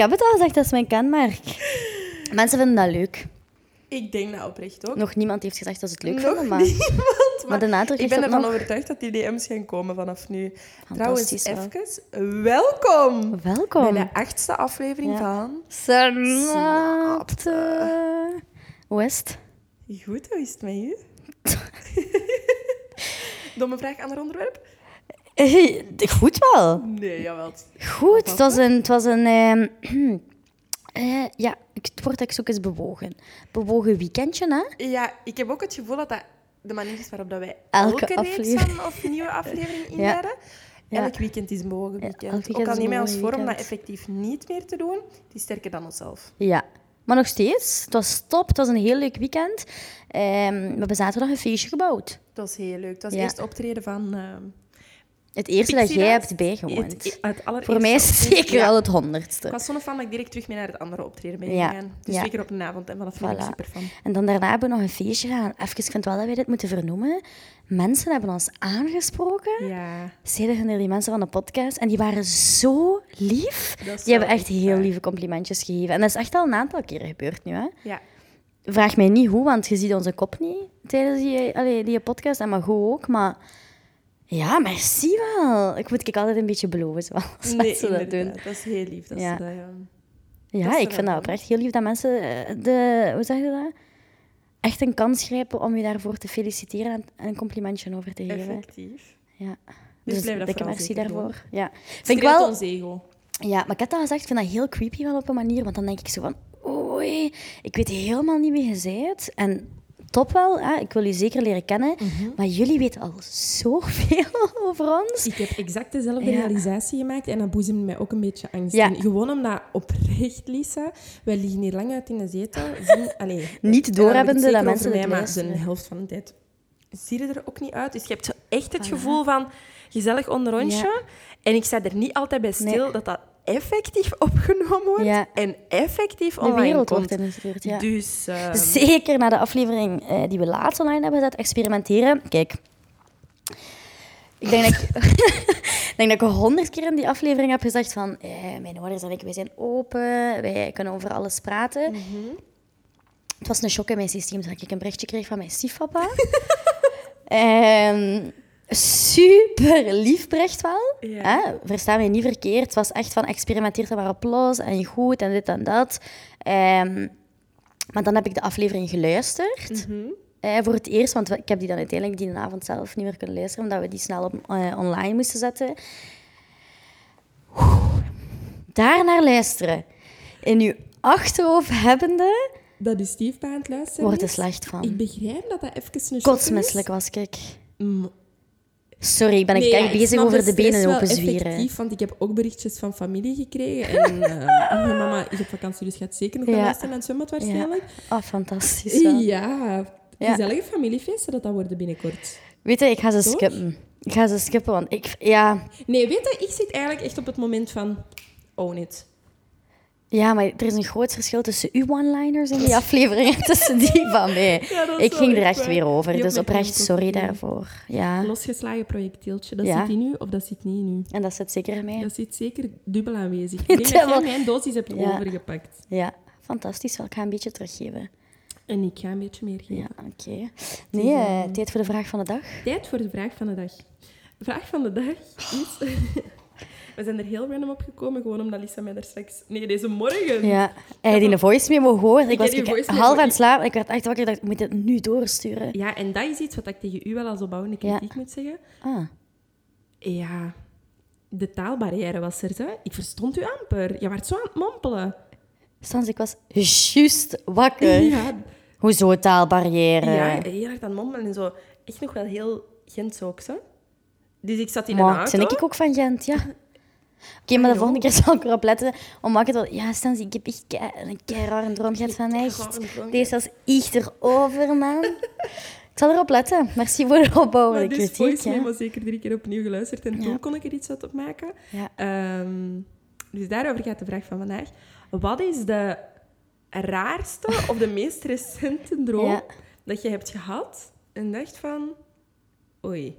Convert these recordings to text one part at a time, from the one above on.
heb het al gezegd, dat is mijn kenmerk. Mensen vinden dat leuk. Ik denk dat oprecht ook. Nog niemand heeft gezegd dat ze het leuk Nog vinden, maar, niemand, maar maar de nadruk ik ben ervan nog. overtuigd dat die DM's gaan komen vanaf nu. Trouwens, wel. even welkom Welkom. bij de achtste aflevering Ja. van... Snapte. Hoe is het? Goed, hoe is het met u? Domme vraag, ander onderwerp? Goed wel. Nee, jawel. Goed, het was een... Het was een ehm, eh, ja, het ik zoek is bewogen. Bewogen weekendje, hè? Ja, ik heb ook het gevoel dat dat de manier is waarop dat wij Elke elke, reeks van of nieuwe aflevering inleiden. Ja. Elk weekend is een bewogen Ja, weekend. weekend ook al nemen wij ons voor om dat effectief niet meer te doen, het is sterker dan onszelf. Ja. Maar nog steeds, het was top. Het was een heel leuk weekend. Ehm, we hebben zaterdag een feestje gebouwd. Dat was heel leuk. Dat was Ja. eerst optreden van... ehm Het eerste dat jij hebt bijgewoond. Het, het allereerste Voor mij is het zeker Ja. al het honderdste. Ik was zo'n fan dat ik direct terug mee naar het andere optreden ben Ja. gegaan. Dus Ja. keer op een avond en van dat vind ik Voilà. super fan. En dan daarna hebben we nog een feestje gedaan. Even, ik vind wel dat wij dit moeten vernoemen. Mensen hebben ons aangesproken. Ja, Zeiden er die mensen van de podcast. En die waren zo lief. Die hebben echt heel waar. lieve complimentjes gegeven. En dat is echt al een aantal keren gebeurd nu. Hè? Ja. Vraag mij niet hoe, want je ziet onze kop niet tijdens die, allee, die podcast. En maar goed ook. Maar ja, merci wel. Ik moet ik altijd een beetje beloven zoals Nee, mensen dat doen. Dat is heel lief. Dat Ja. is, eh, Ja, Dat is ik vind dat oprecht heel lief dat mensen eh, de, hoe zeg je dat? Echt een kans grijpen om je daarvoor te feliciteren en en een complimentje over te geven. effectief. Ja. Dus Dus blijf dat dikke merci daarvoor. Ja. Vind Vind ik wel, ons ego. ja, maar ik heb dat gezegd, ik vind dat heel creepy wel op een manier, want dan denk ik zo van, oei, ik weet helemaal niet wie je bent. En top wel, hè? ik wil je zeker leren kennen, Mhm. maar jullie weten al zoveel over ons. Ik heb exact dezelfde Ja. realisatie gemaakt en dat boezemde mij ook een beetje angst Ja. in. Gewoon omdat oprecht, Lisa, wij liggen hier lang uit in de zetel. Zien, allee, Niet doorhebbende dat het mensen mij, maar de helft van de tijd zie je er ook niet uit. Dus je hebt echt het gevoel van gezellig onder onsje. En ik sta er niet altijd bij stil Nee. dat dat effectief opgenomen wordt Ja. en effectief De online wereld komt. wordt ingestuurd, ja. Dus ehm, Zeker na de aflevering eh, die we laatst online hebben gezet, experimenteren. Kijk, ik denk dat ik, ik denk dat ik honderd keer in die aflevering heb gezegd van eh, mijn ouders en ik, wij zijn open, wij kunnen over alles praten. Mhm. Het was een shock in mijn systeem dat ik een berichtje kreeg van mijn stiefpapa. Ehm, super lief bericht wel. Ja. Hè? Versta mij niet verkeerd. Het was echt van experimenteer er maar op los en goed en dit en dat. Ehm, maar dan heb ik de aflevering geluisterd. mhm. Eh, voor het eerst, want ik heb die dan uiteindelijk die avond zelf niet meer kunnen luisteren, omdat we die snel op, eh, online moesten zetten. Oeh. Daarnaar luisteren. In uw achterhoofd hebbende, dat is Steve aan het luisteren wordt er slecht van. Ik begrijp dat dat even een. Kotsmisselijk was ik. Mm, Sorry, ik ben ik Nee, echt ja, bezig over de benen open zwieren. effectief, want ik heb ook berichtjes van familie gekregen. En eh, mijn mama is op vakantie, dus gaat zeker nog Ja. naar het zwembad waarschijnlijk. Oh, fantastisch. wel. Ja, Ja. gezellige familiefeesten dat dat worden binnenkort. Weet je, ik ga ze Toch? skippen. Ik ga ze skippen, want ik... Ja, Nee, weet je, ik zit eigenlijk echt op het moment van... Own it. Ja, maar er is een groot verschil tussen uw one-liners in die aflevering en tussen die van mij. Ja, ik ging er echt waar. weer over, dus oprecht sorry daarvoor. Ja, Losgeslagen projectieltje. Dat Ja. zit in u of dat zit niet in u? en dat zit zeker in mij. Dat zit zeker dubbel aanwezig. Ik denk dat jij mijn dosis hebt overgepakt. Ja, fantastisch. Ik ga een beetje teruggeven. En ik ga een beetje meer geven. Ja, oké. Nee, eh, tijd voor de vraag van de dag. Tijd voor de vraag van de dag. Vraag van de dag is... We zijn er heel random op gekomen, gewoon omdat Lisa mij daar straks... Nee, deze morgen. Ja, hij had die een voice memo gehoord. Ik Ik was ik- half aan het slapen. Ik werd echt wakker. Ik dacht, ik moet dit nu doorsturen. Ja, en dat is iets wat ik tegen u wel als opbouwende Ja. kritiek moet zeggen. Ah, Ja, de taalbarrière was er, hè. Ik verstond u amper. Je werd zo aan het mompelen. Stans, ik was juist wakker. Ja, Hoezo taalbarrière? ja, heel hard aan het mompelen en zo. Echt nog wel heel Gents ook, hè. Dus ik zat in een Maar auto. ben ik ook van Gent, ja. Oké, maar de volgende keer zal ik erop letten. Om wakker te Ja, Stans, ik heb echt kei- een keirare droom gehad van echt. Deze was echt erover, man. ik zal erop letten. Merci voor de opbouwende Maar dus kritiek. voice hè. memo zeker drie keer opnieuw geluisterd en Ja. toen kon ik er iets uit op maken. Ja. Ehm, dus daarover gaat de vraag van vandaag. Wat is de raarste of de meest recente droom Ja. dat je hebt gehad en dacht van... Oei,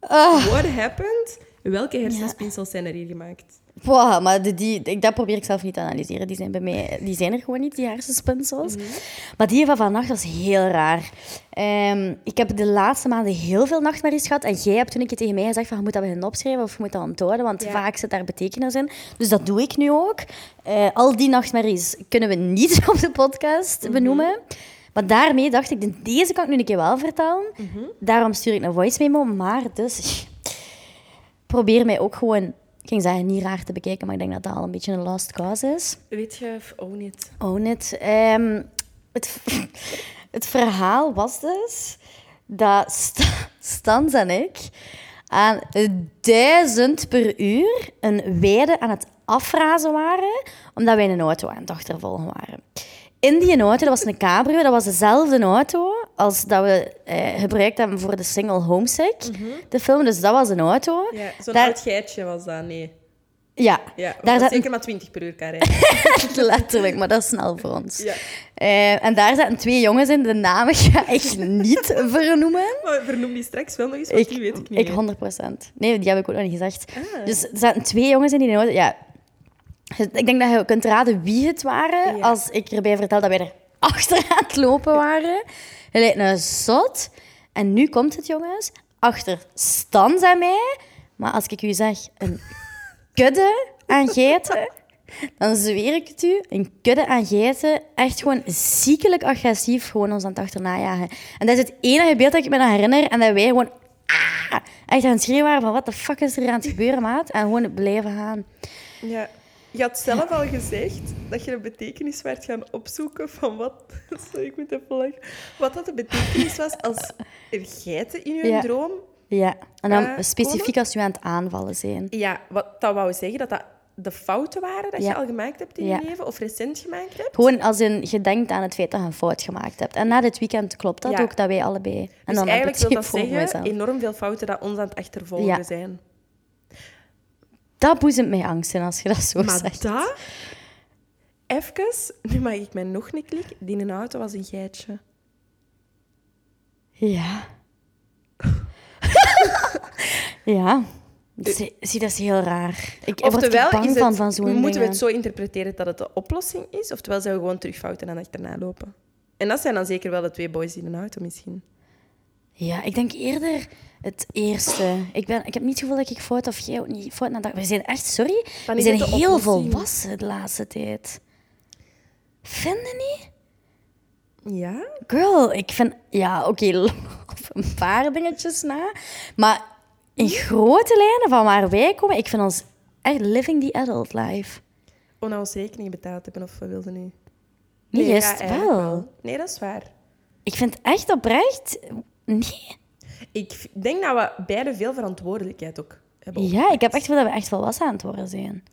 Ah, what happened? Welke hersenspinsels zijn er hier gemaakt? Wow, maar de, die, ik, dat probeer ik zelf niet te analyseren. Die zijn bij mij, die zijn er gewoon niet, die hersenspinsels. Maar die van vannacht was heel raar. Ehm, ik heb de laatste maanden heel veel nachtmerries gehad. En jij hebt toen ik je tegen mij gezegd van, je moet dat beginnen opschrijven of je moet dat onthouden, want Ja. vaak zit daar betekenis in. Dus dat doe ik nu ook. Eh, al die nachtmerries kunnen we niet op de podcast benoemen. Maar daarmee dacht ik, deze kan ik nu een keer wel vertellen. Daarom stuur ik een voice memo. Maar dus, probeer mij ook gewoon, ik ging zeggen, niet raar te bekijken, maar ik denk dat dat al een beetje een last cause is. Weet je, of oh niet. Oh, net. Ehm, het, het verhaal was dus dat Sta- Stans en ik aan duizend per uur een weide aan het afrazen waren, omdat wij een auto aan het achtervolgen waren. In die auto, dat was een cabrio, dat was dezelfde auto als dat we eh, gebruikt hebben voor de single Homesick, de film. Dus dat was een auto. Ja, zo'n Daar- oud geitje was dat, nee. Ja, Ja, daar zat zeker maar 20 per uur kan rijden. letterlijk, maar dat is snel voor ons. Ja. Eh, en daar zaten twee jongens in. De namen ga ik niet vernoemen. Maar vernoem die straks wel nog eens, want Ik, die weet ik niet. ik meer. 100 procent. Nee, die heb ik ook nog niet gezegd. Ah. Dus er zaten twee jongens in die auto. Ja, ik denk dat je kunt raden wie het waren Ja. als ik erbij vertel dat wij er achteraan het lopen waren. Je lijkt een zot. En nu komt het, jongens. Achter Stans en mij. Maar als ik u zeg, een kudde aan geiten, dan zweer ik het u, een kudde aan geiten, echt gewoon ziekelijk agressief gewoon ons aan het achterna jagen. En dat is het enige beeld dat ik me dan herinner en dat wij gewoon ah, echt aan het schreeuwen waren van wat de fuck is er aan het gebeuren, maat? En gewoon blijven gaan. Ja. Je had zelf al gezegd dat je de betekenis werd gaan opzoeken van wat... Sorry, ik moet even lachen. Wat dat de betekenis was als er geiten in je Ja. droom. Ja, en dan Eh, specifiek als we aan het aanvallen zijn. Ja, wat dat wou zeggen dat dat de fouten waren dat Ja. je al gemaakt hebt in Ja. je leven of recent gemaakt hebt. Gewoon als in, je denkt aan het feit dat je een fout gemaakt hebt. En na dit weekend klopt dat Ja. ook, dat wij allebei... En dus dan eigenlijk wil dat zeggen mezelf. enorm veel fouten dat ons aan het achtervolgen Ja. zijn. Dat boezemt mij angst in als je dat zo Maar zegt. dat... Even, nu mag ik mij nog een klik. Die in een auto was een geitje. Ja. ja. Zie, zie, dat is heel raar. Ik word Oftewel, bang is het, van, van zo'n moeten we het zo interpreteren dat het de oplossing is, oftewel zijn we gewoon terug fouten aan achterna lopen. En dat zijn dan zeker wel de twee boys in een auto misschien. Ja, ik denk eerder het eerste. Ik, ben, ik heb niet het gevoel dat ik fout of jij ook niet fout nadat. We zijn echt, sorry, we zijn heel volwassen de laatste tijd. Vinden niet? Ja? Girl, ik vind... Ja, oké, een paar dingetjes na. Maar in grote lijnen van waar wij komen, ik vind ons echt living the adult life. Om nou rekening betaald hebben of we wilden nu. Niet juist ja, eigenlijk wel. Nee, dat is waar. Ik vind echt oprecht... Nee. Ik denk dat we beide veel verantwoordelijkheid ook hebben. Ja, ik heb echt wel dat we echt volwassen aan het worden zijn.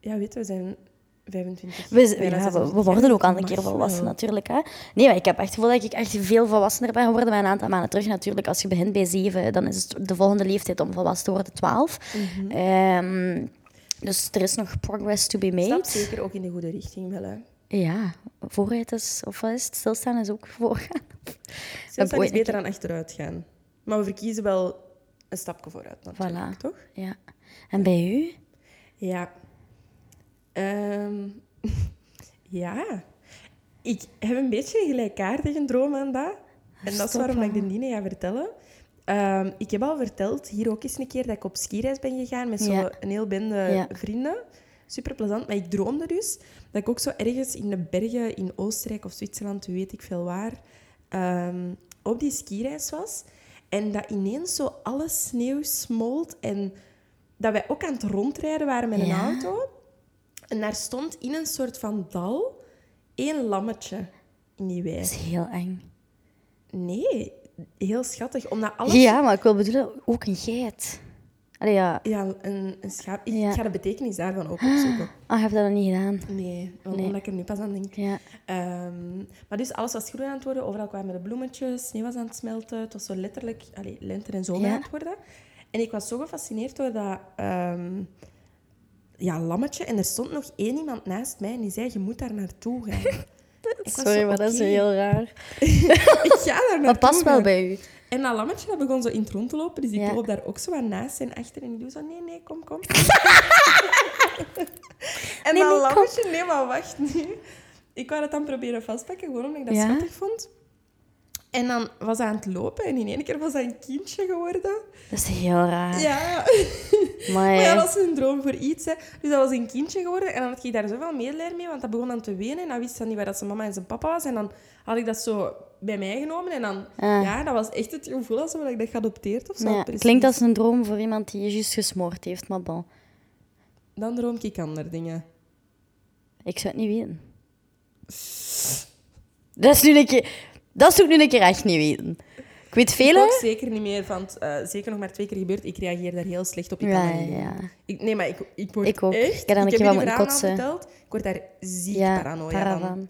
Ja, weet je, we zijn 25. We, ja, we, 26 we worden ook al een keer volwassen, natuurlijk. Hè. Nee, maar ik heb echt het gevoel dat ik echt veel volwassener ben geworden bij een aantal maanden terug. Natuurlijk, als je begint bij zeven, dan is het de volgende leeftijd om volwassen te worden twaalf. Mhm. Ehm, dus er is nog progress to be Stap made. zeker ook in de goede richting wel, hè. Ja, vooruit is, of wat is het? Stilstaan is ook voorgaan. Stilstaan is beter dan achteruit gaan. Maar we verkiezen wel een stapje vooruit, natuurlijk, Voilà. toch? Ja. En bij u? Ja. Ehm, ja. Ik heb een beetje een gelijkaardige droom aan dat. En dat is waarom dat ik hè. de Nine ga vertellen. Ehm, ik heb al verteld, hier ook eens een keer, dat ik op skireis ben gegaan met zo'n Ja. een heel bende Ja. vrienden. Super plezant. Maar ik droomde dus dat ik ook zo ergens in de bergen in Oostenrijk of Zwitserland, weet ik veel waar, ehm, op die skireis was. En dat ineens zo alle sneeuw smolt en dat wij ook aan het rondrijden waren met een Ja. auto. En daar stond in een soort van dal één lammetje in die wei. Dat is heel eng. Nee, heel schattig. Omdat alles... Ja, maar ik wil bedoelen, ook een geit. Allee, ja. Ja, een, een schaap. Ik Ja. ga de betekenis daarvan ook opzoeken. Ah, heb je dat nog niet gedaan? Nee, omdat ik er nu pas aan denk. Ja. Ehm, maar dus alles was groen aan het worden. Overal kwamen de bloemetjes, sneeuw was aan het smelten. Het was zo letterlijk allee, lente en zomer Ja. aan het worden. En ik was zo gefascineerd door dat ehm, ja, lammetje. En er stond nog één iemand naast mij en die zei, je moet daar naartoe gaan. Ik was Sorry, zo, maar dat is oké. heel raar. ik ga daar naartoe Maar past wel gaan. bij u. En dat lammetje dat begon zo in het rond te lopen, dus ik Ja. loop daar ook zo aan naast en achter en ik doe zo, nee, nee, kom, kom. en Nee, dat nee, kom. lammetje, nee, maar wacht nu. Ik wou dat dan proberen vastpakken, gewoon omdat ik dat Ja. schattig vond. En dan was hij aan het lopen en in één keer was hij een kindje geworden. Dat is heel raar. Ja. Maar, ja, dat is een droom voor iets. Hè. Dus dat was een kindje geworden. En dan had ik daar zoveel medelijden mee, want dat begon dan te wenen. En dan wist hij niet waar dat zijn mama en zijn papa was. En dan had ik dat zo bij mij genomen. En dan, Ah. ja, dat was echt het gevoel alsof ik dat geadopteerd of zo. ja, klinkt als een droom voor iemand die juist gesmoord heeft, maar bon. Dan droom ik andere dingen. Ik zou het niet weten. Dat is nu een keer... Dat zou ik nu een keer echt niet weten. Ik weet Ik vele... ook zeker niet meer, want eh, zeker nog maar twee keer gebeurd. Ik reageer daar heel slecht op. Ik Ja, kan dat ja. Ik, nee, maar ik, ik word Ik ook. echt... Ik heb dan een ik keer moeten kotsen. verteld. Ik word daar ziek Ja, paranoia para van.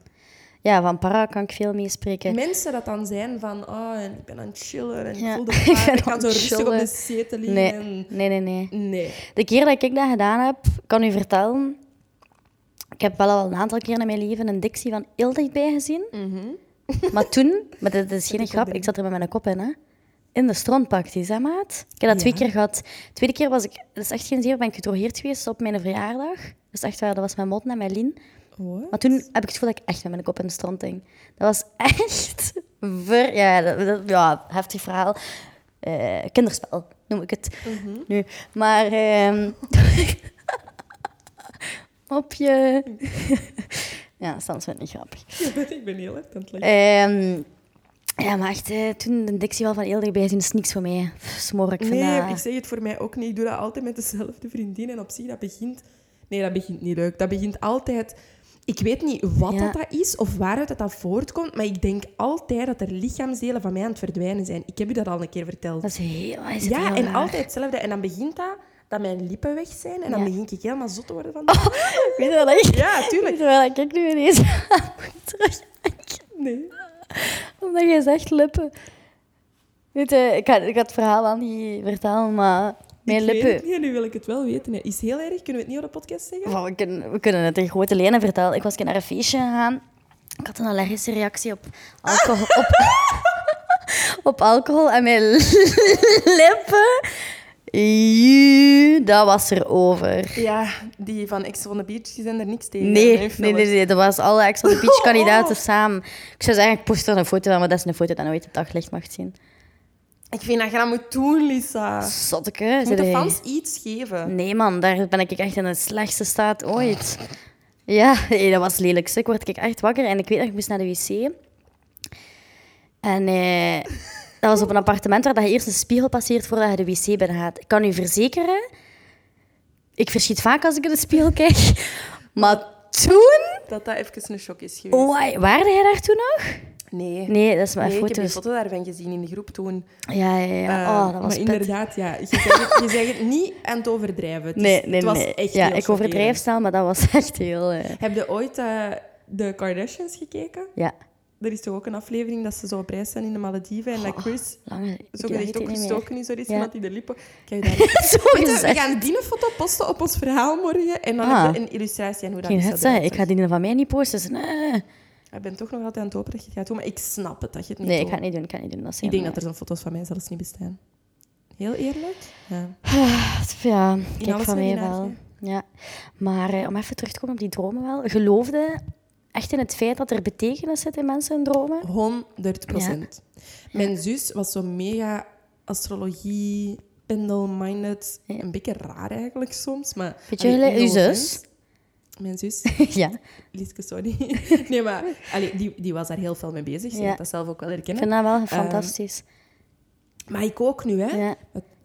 Ja, van para kan ik veel meespreken. Mensen dat dan zijn van, oh, en ik ben aan het chillen en Ja, ik voel de ik Ik kan zo rustig op de zetel liggen. Nee, En... nee, nee, nee. Nee. De keer dat ik dat gedaan heb, kan u vertellen... Ik heb wel al een aantal keer in mijn leven een dictie van heel dichtbij gezien. Maar toen... Maar dat is geen grap, ik zat er met mijn kop in, hè. In de stront pakte hè, maat? Ik heb dat twee Ja. keer gehad. De tweede keer was ik... Dat is echt geen zeer, ben ik gedrogeerd geweest op mijn verjaardag. Dat is echt waar, dat was mijn mot en mijn lien. What? Maar toen heb ik het gevoel dat ik echt met mijn kop in de stront ging. Dat was echt... Ver, ja, dat, dat- ja, heftig verhaal. Eh, kinderspel, noem ik het nu. Maar... ehm, op je... ja, soms vind ik niet grappig. ik ben heel erg aan het lachen. Ehm, ja, maar echt, eh, toen de dictie wel van heel dichtbij zien, is niks voor mij. Smoor ik Nee, vandaag. ik zeg het voor mij ook niet. Ik doe dat altijd met dezelfde vriendin. En op zich, dat begint... Nee, dat begint niet leuk. Dat begint altijd... Ik weet niet wat Ja. dat, dat is of waaruit dat, dat voortkomt, maar ik denk altijd dat er lichaamsdelen van mij aan het verdwijnen zijn. Ik heb u dat al een keer verteld. Dat is heel... Is ja, heel en raar. altijd hetzelfde. En dan begint dat, dat mijn lippen weg zijn. En dan Ja. begin ik helemaal zot te worden van... Weet je wat ik... Ja, tuurlijk. Je wat ik nu ineens terugdenken? Nee. Omdat jij zegt lippen. Weet je, ik ga, ik ga het verhaal al niet vertellen, maar mijn ik weet het lippen... niet nu wil ik het wel weten. Is heel erg? Kunnen we het niet op de podcast zeggen? We, kunnen, we kunnen het in grote lijnen vertellen. Ik was naar een feestje gegaan. Ik had een allergische reactie op alcohol. op, op alcohol en mijn lippen. Dat was er over. Ja, die van Ex on the Beach, die zijn er niks tegen. Nee, nee, nee, nee, dat was alle Ex on the Beach kandidaten samen. Ik zou zeggen, ik post er een foto van, maar dat is een foto dat nooit het daglicht mag zien. Ik vind dat je dat moet doen, Lisa. Zotteke, Je moet de fans iets geven. Nee man, daar ben ik echt in de slechtste staat ooit. Ja, nee, dat was lelijk. Ik word ik echt wakker en ik weet dat ik moest naar de wc. En eh, dat was op een appartement waar dat je eerst een spiegel passeert voordat je de wc binnengaat. Ik kan u verzekeren, ik verschiet vaak als ik in de spiegel kijk. Maar toen... Dat dat even een shock is geweest. Waarde jij daar toen nog? Nee. Nee, dat is mijn Nee, ik heb die foto's. foto daarvan gezien in de groep toen. Ja, ja, ja. Eh, Oh, dat was maar inderdaad, ja, je zegt je zegt het niet aan het overdrijven. Het, is- Nee, nee, het was nee. echt ja, ik overdrijf snel, maar dat was echt heel... eh, Heb je ooit eh, de Kardashians gekeken? ja, Er is toch ook een aflevering dat ze zo op reis zijn in de Malediven en dat Chris lange... zo gezegd ook gestoken is door iets, Ja. hij de lippen... Kijk daar. Zo je, we gaan die foto posten op ons verhaal morgen en dan Ah. heb je een illustratie aan hoe dat Geen is ik ga die van mij niet posten. Dus, nee. Ik ben toch nog altijd aan het hopen dat je het gaat doen, maar ik snap het dat je het niet nee ik doet. ga het niet doen. Ik ga het niet doen. Dat Ik denk dat er zo'n foto's van mij zelfs niet bestaan. Heel eerlijk? Ja. Ja, kijk alles van mij wel. Ja. Maar eh, om even terug te komen op die dromen wel. Geloofde echt in het feit dat er betekenis zit in mensen hun dromen? 100 procent. Mijn zus was zo mega astrologie, pendel-minded. Een beetje raar eigenlijk soms, maar... Beetje uw zus? Mijn zus. ja. Liske, sorry. Nee, maar allee, die, die was daar heel veel mee bezig. Ze Ja. dat zelf ook wel Ik herkennen. vind dat wel fantastisch. Maar ik ook nu, hè. Ja.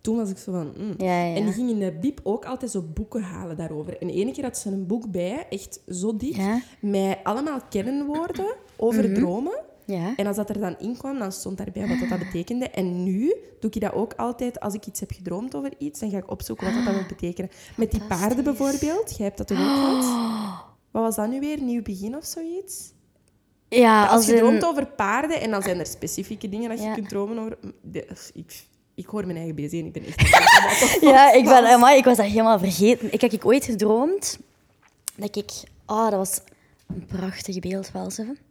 Toen was ik zo van... mm. Ja. En die ging in de biep ook altijd zo boeken halen daarover. En ene keer had ze een boek bij, echt zo dik, met allemaal kennenwoorden over dromen. Ja. En als dat er dan in kwam, dan stond daarbij wat dat, dat betekende. En nu doe ik dat ook altijd als ik iets heb gedroomd over iets, dan ga ik opzoeken wat dat, dat wil betekenen. Met die paarden bijvoorbeeld, jij hebt dat toch ook gehad? Wat was dat nu weer? Nieuw begin of zoiets? Ja, als, je droomt over paarden en dan zijn er specifieke dingen dat je Ja. kunt dromen over. Ik, ik hoor mijn eigen bezig en ik ben echt. Ja, ik, ben, amai, ik was dat helemaal vergeten. Ik heb ik ooit gedroomd dat ik... Oh, dat was een prachtig beeld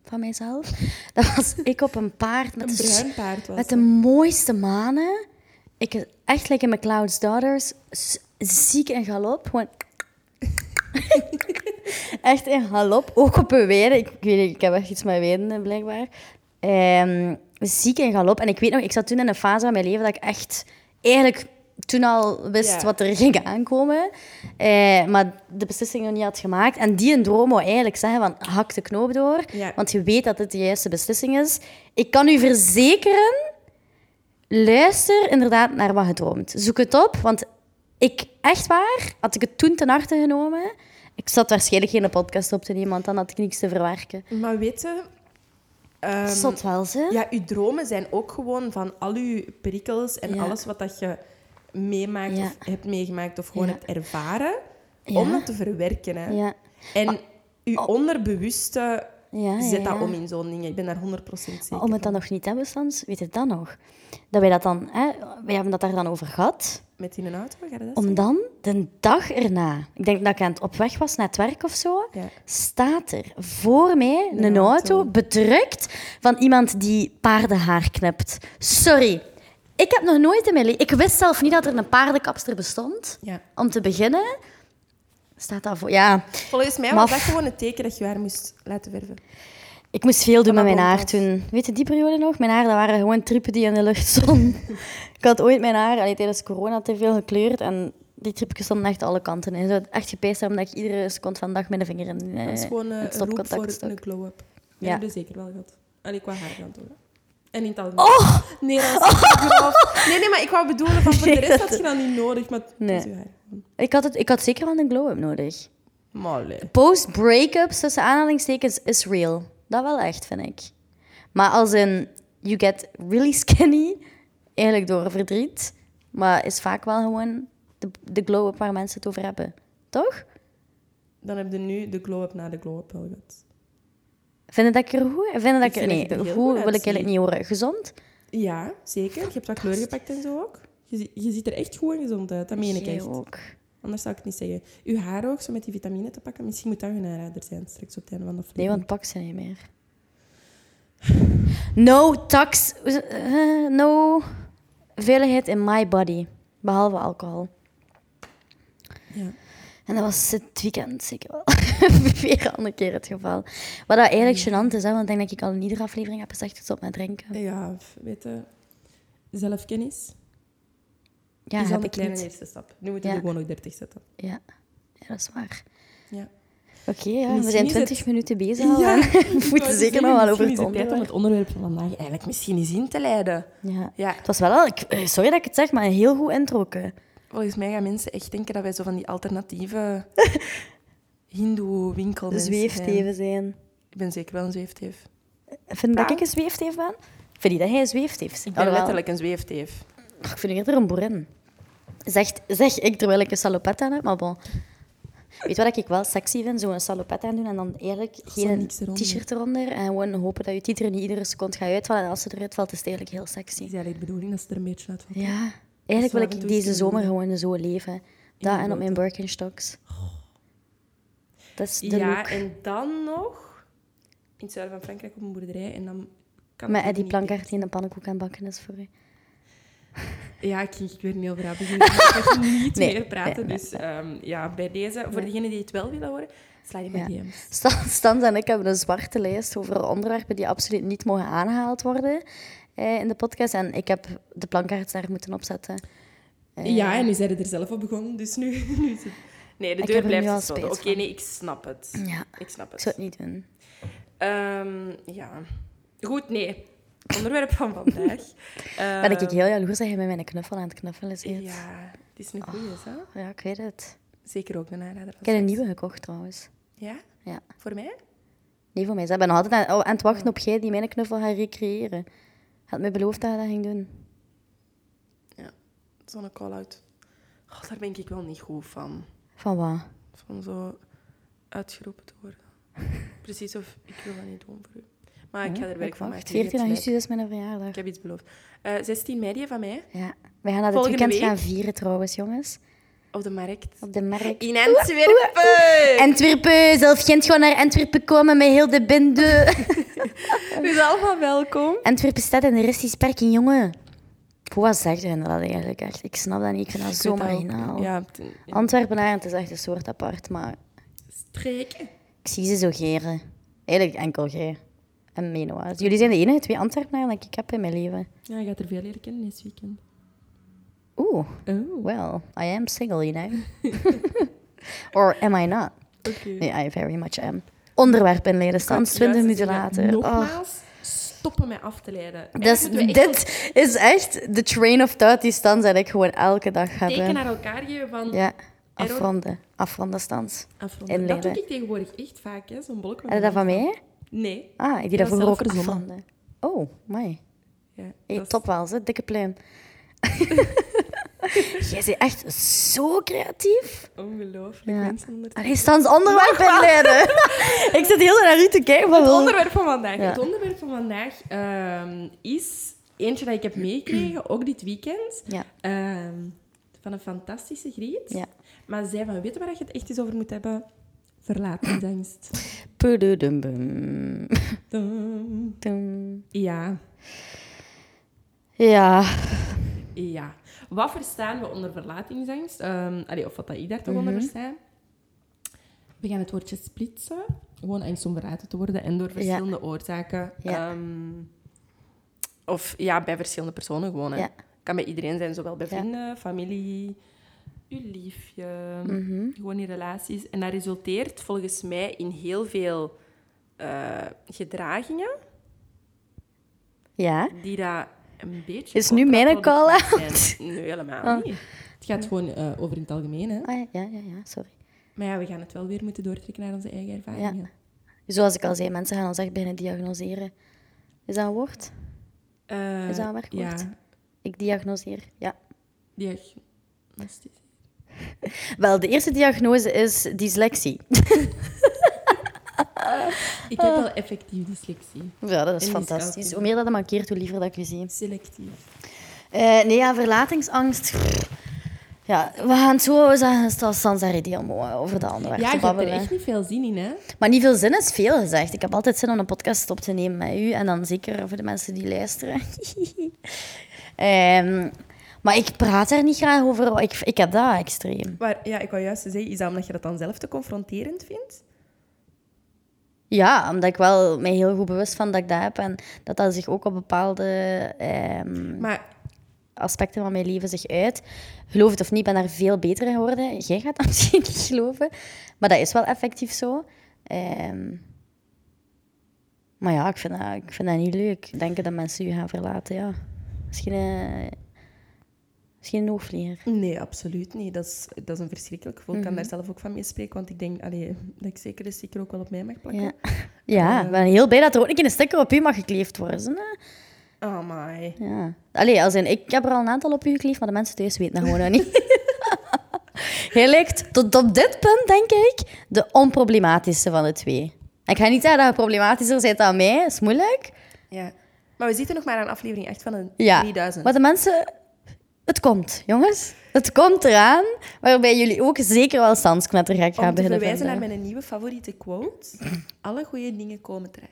van mijzelf. Dat was ik op een paard met Een de, bruin paard was met de mooiste manen. Ik, echt lekker met Cloud's Daughters. Ziek in galop. Gewoon... echt in galop. Ook op een weide. Ik, weet niet, ik heb echt iets met weiden, blijkbaar. Ehm, ziek in galop. En ik weet nog, ik zat toen in een fase van mijn leven dat ik echt eigenlijk toen al wist Ja. wat er ging aankomen. Eh, maar de beslissing nog niet had gemaakt. En die een droom wou eigenlijk zeggen van hak de knoop door. Ja. Want je weet dat het de juiste beslissing is. Ik kan u verzekeren, luister inderdaad naar wat je droomt. Zoek het op, want ik, echt waar, had ik het toen ten harte genomen... Ik zat waarschijnlijk geen podcast op te nemen, want dan had ik niks te verwerken. Maar weet je... ehm, Zot wel, ze. Ja, uw dromen zijn ook gewoon van al uw prikkels en Ja. alles wat dat je meemaakt Ja. of hebt meegemaakt of gewoon Ja. hebt ervaren, om dat te verwerken. Hè. Ja. En uw onderbewuste Ja, ja, zet dat om in zo'n ding. Ik ben daar 100% zeker Maar om het dan van. nog niet te hebben, Stans, weet je dat nog? Dat wij dat dan... Hè, wij hebben dat daar dan over gehad. Met in een auto, ga dat Om dan de dag erna, ik denk dat ik aan het op weg was naar het werk of zo, Ja. staat er voor mij een, Een auto. auto. bedrukt van iemand die paardenhaar knipt. Sorry. Ik heb nog nooit in mijn leven... Ik wist zelf niet dat er een paardenkapster bestond. Ja. Om te beginnen, staat dat voor... Ja, Volgens mij was dat gewoon het teken dat je haar moest laten verven. ik moest veel doen met dat mijn haar toen. Weet je die periode nog? Mijn haar, dat waren gewoon trippen die in de lucht stonden. ik had ooit mijn haar allee, tijdens corona te veel gekleurd en die tripjes stonden echt alle kanten in. Zo echt gepijst hebben dat ik iedere seconde van de dag met de vinger in eh, Dat is gewoon eh, het een roep voor stopcontact stok. een glow-up. Ja. Ja. heb zeker wel gehad. Allee, qua haar dan toch. En in het. Oh! Nee, dat is. Nee, nee, maar ik wou bedoelen van voor de rest had je dat niet nodig, maar Nee. Ik had, het, ik had zeker wel een glow-up nodig. Post-breakups, tussen aanhalingstekens, is real. Dat wel echt, vind ik. Maar als in, you get really skinny, eigenlijk door verdriet, maar is vaak wel gewoon de, de glow-up waar mensen het over hebben. Toch? Dan heb je nu de glow-up na de glow-up wel gehad. Vinden dat ik er goed? Vinden dat Ik er, nee, goed goed wil ik eigenlijk niet horen. Gezond? Ja, zeker. Je hebt wat kleur gepakt en zo ook. Je, je ziet er echt goed en gezond uit. Dat meen ik echt. ook. Anders zou ik het niet zeggen. Uw haar ook, zo met die vitamine te pakken. Misschien moet dat een aanrader zijn, straks op het einde van de Nee, want pak ze niet meer. No tax... eh, no veiligheid in my body. Behalve alcohol. Ja. En dat was het weekend zeker wel. Weer een keer het geval. Wat dat eigenlijk gênant is, hè, want ik denk dat ik al in iedere aflevering heb gezegd, stop met drinken. Ja, weet je, zelfkennis Ja, is al een kleine niet. eerste stap. Nu moeten Ja. we gewoon nog 30 zetten. Ja. ja, dat is waar. Ja. Oké, ja, we zijn is 20 het- minuten bezig al. hè. we moeten zeker nog wel over het het om onderwerp. het onderwerp van vandaag eigenlijk misschien eens in te leiden. Ja. Ja, Het was wel al, eh, sorry dat ik het zeg, maar een heel goed intro. volgens mij gaan mensen echt denken dat wij zo van die alternatieve hindoe-winkel De zweefteven zijn. Ik ben zeker wel een zweefteef. Vind je dat ik een zweefteef ben? Vind je dat jij een zweefteef bent? Ik ben letterlijk een zweefteef. Ik vind eerder een boerin. Zegt, zeg ik terwijl ik een salopet aan heb, maar bon. Weet je wat ik wel sexy vind? Zo'n salopet aan doen en dan eigenlijk zo geen t-shirt eronder. En gewoon hopen dat je titel niet iedere seconde gaat uitvallen. En als ze eruit valt, is het eigenlijk heel sexy. is eigenlijk de bedoeling dat ze er een beetje uitvalt. Ja. Eigenlijk wil ik deze zomer gewoon zo leven. Dat en op mijn Birkenstocks. Dat is de Ja, look. en dan nog in het zuiden van Frankrijk op een boerderij. En dan kan Met het Eddie Plankaart die een pannenkoek aan bakken is voor u. Ja, ik ging weer niet over haar beginnen. Ik ga niet Nee, meer praten. nee, dus ehm, ja, bij deze, voor degenen die het wel willen horen, sla je met Ja. DM's. Stan- Stans en ik hebben een zwarte lijst over onderwerpen die absoluut niet mogen aangehaald worden eh, in de podcast. En ik heb de plankaarts daar moeten opzetten. Eh, Ja, en nu zijn er zelf op begonnen, dus nu, nu het... Nee, de deur blijft gesloten. Oké, nee, ik snap het. Ja, Ik snap ik zou het. het niet doen. Ehm, ja. Goed, nee. Onderwerp van vandaag. Ben ik Ehm, heel jaloers dat je met mijn knuffel aan het knuffelen zit. Ja, het is een goeie, hè? Ja, ik weet het. Zeker ook een aanrader. Ik heb een nieuwe gekocht trouwens. Ja? Ja. Voor mij? Nee, voor mij. Ik ben nog altijd aan, aan het wachten op jij die mijn knuffel gaat recreëren. Had mij beloofd dat je dat ging doen. Ja, zo'n call-out. Oh, daar ben ik wel niet goed van. Van wat? Van zo uitgeroepen te worden. Precies of ik wil dat niet doen voor u. Maar ik ga er werk van maken. Je 14 hebt augustus is mijn verjaardag. Ik heb iets beloofd. Eh 16 mei van mij. Ja. Wij gaan dat dit Volgende weekend week? gaan vieren trouwens, jongens. Op de markt. op de markt. In Antwerpen! Antwerpen, zelf Gent gewoon naar Antwerpen komen met heel de bende. Dus allemaal welkom. Antwerpen staat en de rest is parking, jongen. Hoe zegt je dat eigenlijk echt? Ik snap dat niet, ik vind dat zo Ik marginaal. Ja, Antwerpenaren, het is echt een soort apart, maar streken. ik zie ze zo geren. Eigenlijk enkel jij en Menoa. Jullie zijn de enige twee Antwerpenaren dat ik heb in mijn leven. Ja, je gaat er veel leren kennen dit weekend. Oeh, Oh, well, I am single, you know. Or am I not? oké. Nee, I very much am. Onderwerp in ledenstand, 20 minuten later. Oh. Stoppen met af te leiden. Dus dit is echt de train of thought die stands dat ik gewoon elke dag een teken naar elkaar geven van Ja, afronden. Afronden stands. afronden. Dat doe ik tegenwoordig echt vaak, hè, zo'n blok. Heb je dat van mij? Nee. Ah, ik die dat vroeger ook afronden. Oh, mooi. Ja, Hey, top wel, ze. dikke pluim. Jij bent echt zo creatief. Ongelooflijk. Ja. Mensen Allee, stands onderwerp inleiden. ik zit heel naar u te kijken. Van, Het wel- onderwerp van vandaag. Ja. Het onderwerp van vandaag is eentje dat ik heb meegekregen, ook dit weekend. Ja. Ehm, van een fantastische griet. Ja. Maar zij van, weet je waar je het echt eens over moet hebben? Verlatingsangst. Ja, Ja. ja. Wat verstaan we onder verlatingsangst? Ehm, allee, of wat dat ik daar toch onder versta? We gaan het woordje splitsen. Gewoon angst om verlaten te worden en door verschillende oorzaken. Ja. Ehm, of ja, bij verschillende personen gewoon. Ja. Kan bij iedereen zijn, zowel bij vrienden, familie, uw liefje, Mhm. gewoon in relaties. En dat resulteert volgens mij in heel veel eh, gedragingen Ja. die dat een beetje... Is nu mijn. Nee, helemaal Oh. niet. Het gaat gewoon eh, over in het algemeen. Hè. Ah, ja, ja, ja, ja, sorry. Maar ja, we gaan het wel weer moeten doortrekken naar onze eigen ervaringen. Zoals ik al zei, mensen gaan ons echt beginnen diagnoseren. Is dat een woord? Eh, Is dat een werkwoord? Ja, Ik diagnoseer, ja. diagnostisch. Wel, de eerste diagnose is dyslexie. Ik heb wel effectief dyslexie. Ja, dat is En fantastisch. Hoe meer dat het mankeert, hoe liever dat ik u zie. Selectief. Eh, nee, ja, verlatingsangst. Ja, we gaan het zo zeggen, mooi over dat onderwerp Ja, je hebt er echt niet veel zin in, hè? Maar niet veel zin is veel gezegd. Ik heb altijd zin om een podcast op te nemen met u. En dan zeker voor de mensen die luisteren. Ehm, maar ik praat er niet graag over. Ik, ik heb dat extreem. Maar ja, ik wou juist zeggen, is dat omdat je dat dan zelf te confronterend vindt? Ja, omdat ik wel mij heel goed bewust van dat ik dat heb. En dat dat zich ook op bepaalde ehm, Maar aspecten van mijn leven zich uit. Geloof het of niet, ik ben daar veel beter in geworden. Jij gaat dat misschien niet geloven. Maar dat is wel effectief zo. Ehm, maar ja, ik vind, dat, ik vind dat niet leuk. Denken dat mensen je gaan verlaten, ja. Misschien, eh misschien een oogvlieger. nee, absoluut niet. Dat is, dat is een verschrikkelijk gevoel. Ik kan daar zelf ook van mee spreken, want ik denk allee, dat ik zeker de sticker ook wel op mij mag plakken. Ja, ja ik ben heel blij dat er ook een keer een sticker op u mag gekleefd worden. Hè. Oh my. Ja. Allee, als in, ik heb er al een aantal op u gekleefd, maar de mensen thuis weten dat gewoon nog niet. Jij lijkt tot op dit punt, denk ik, de onproblematische van de twee. Ik ga niet zeggen dat je problematischer bent dan mij, dat is moeilijk. Ja. Maar we zitten nog maar aan aflevering 8 van Ja, 3000. maar de mensen... Het komt, jongens. Het komt eraan, waarbij jullie ook zeker wel standsknettergek gaan Om te beginnen verwijzen naar mijn nieuwe favoriete quote. Alle goede dingen komen terug.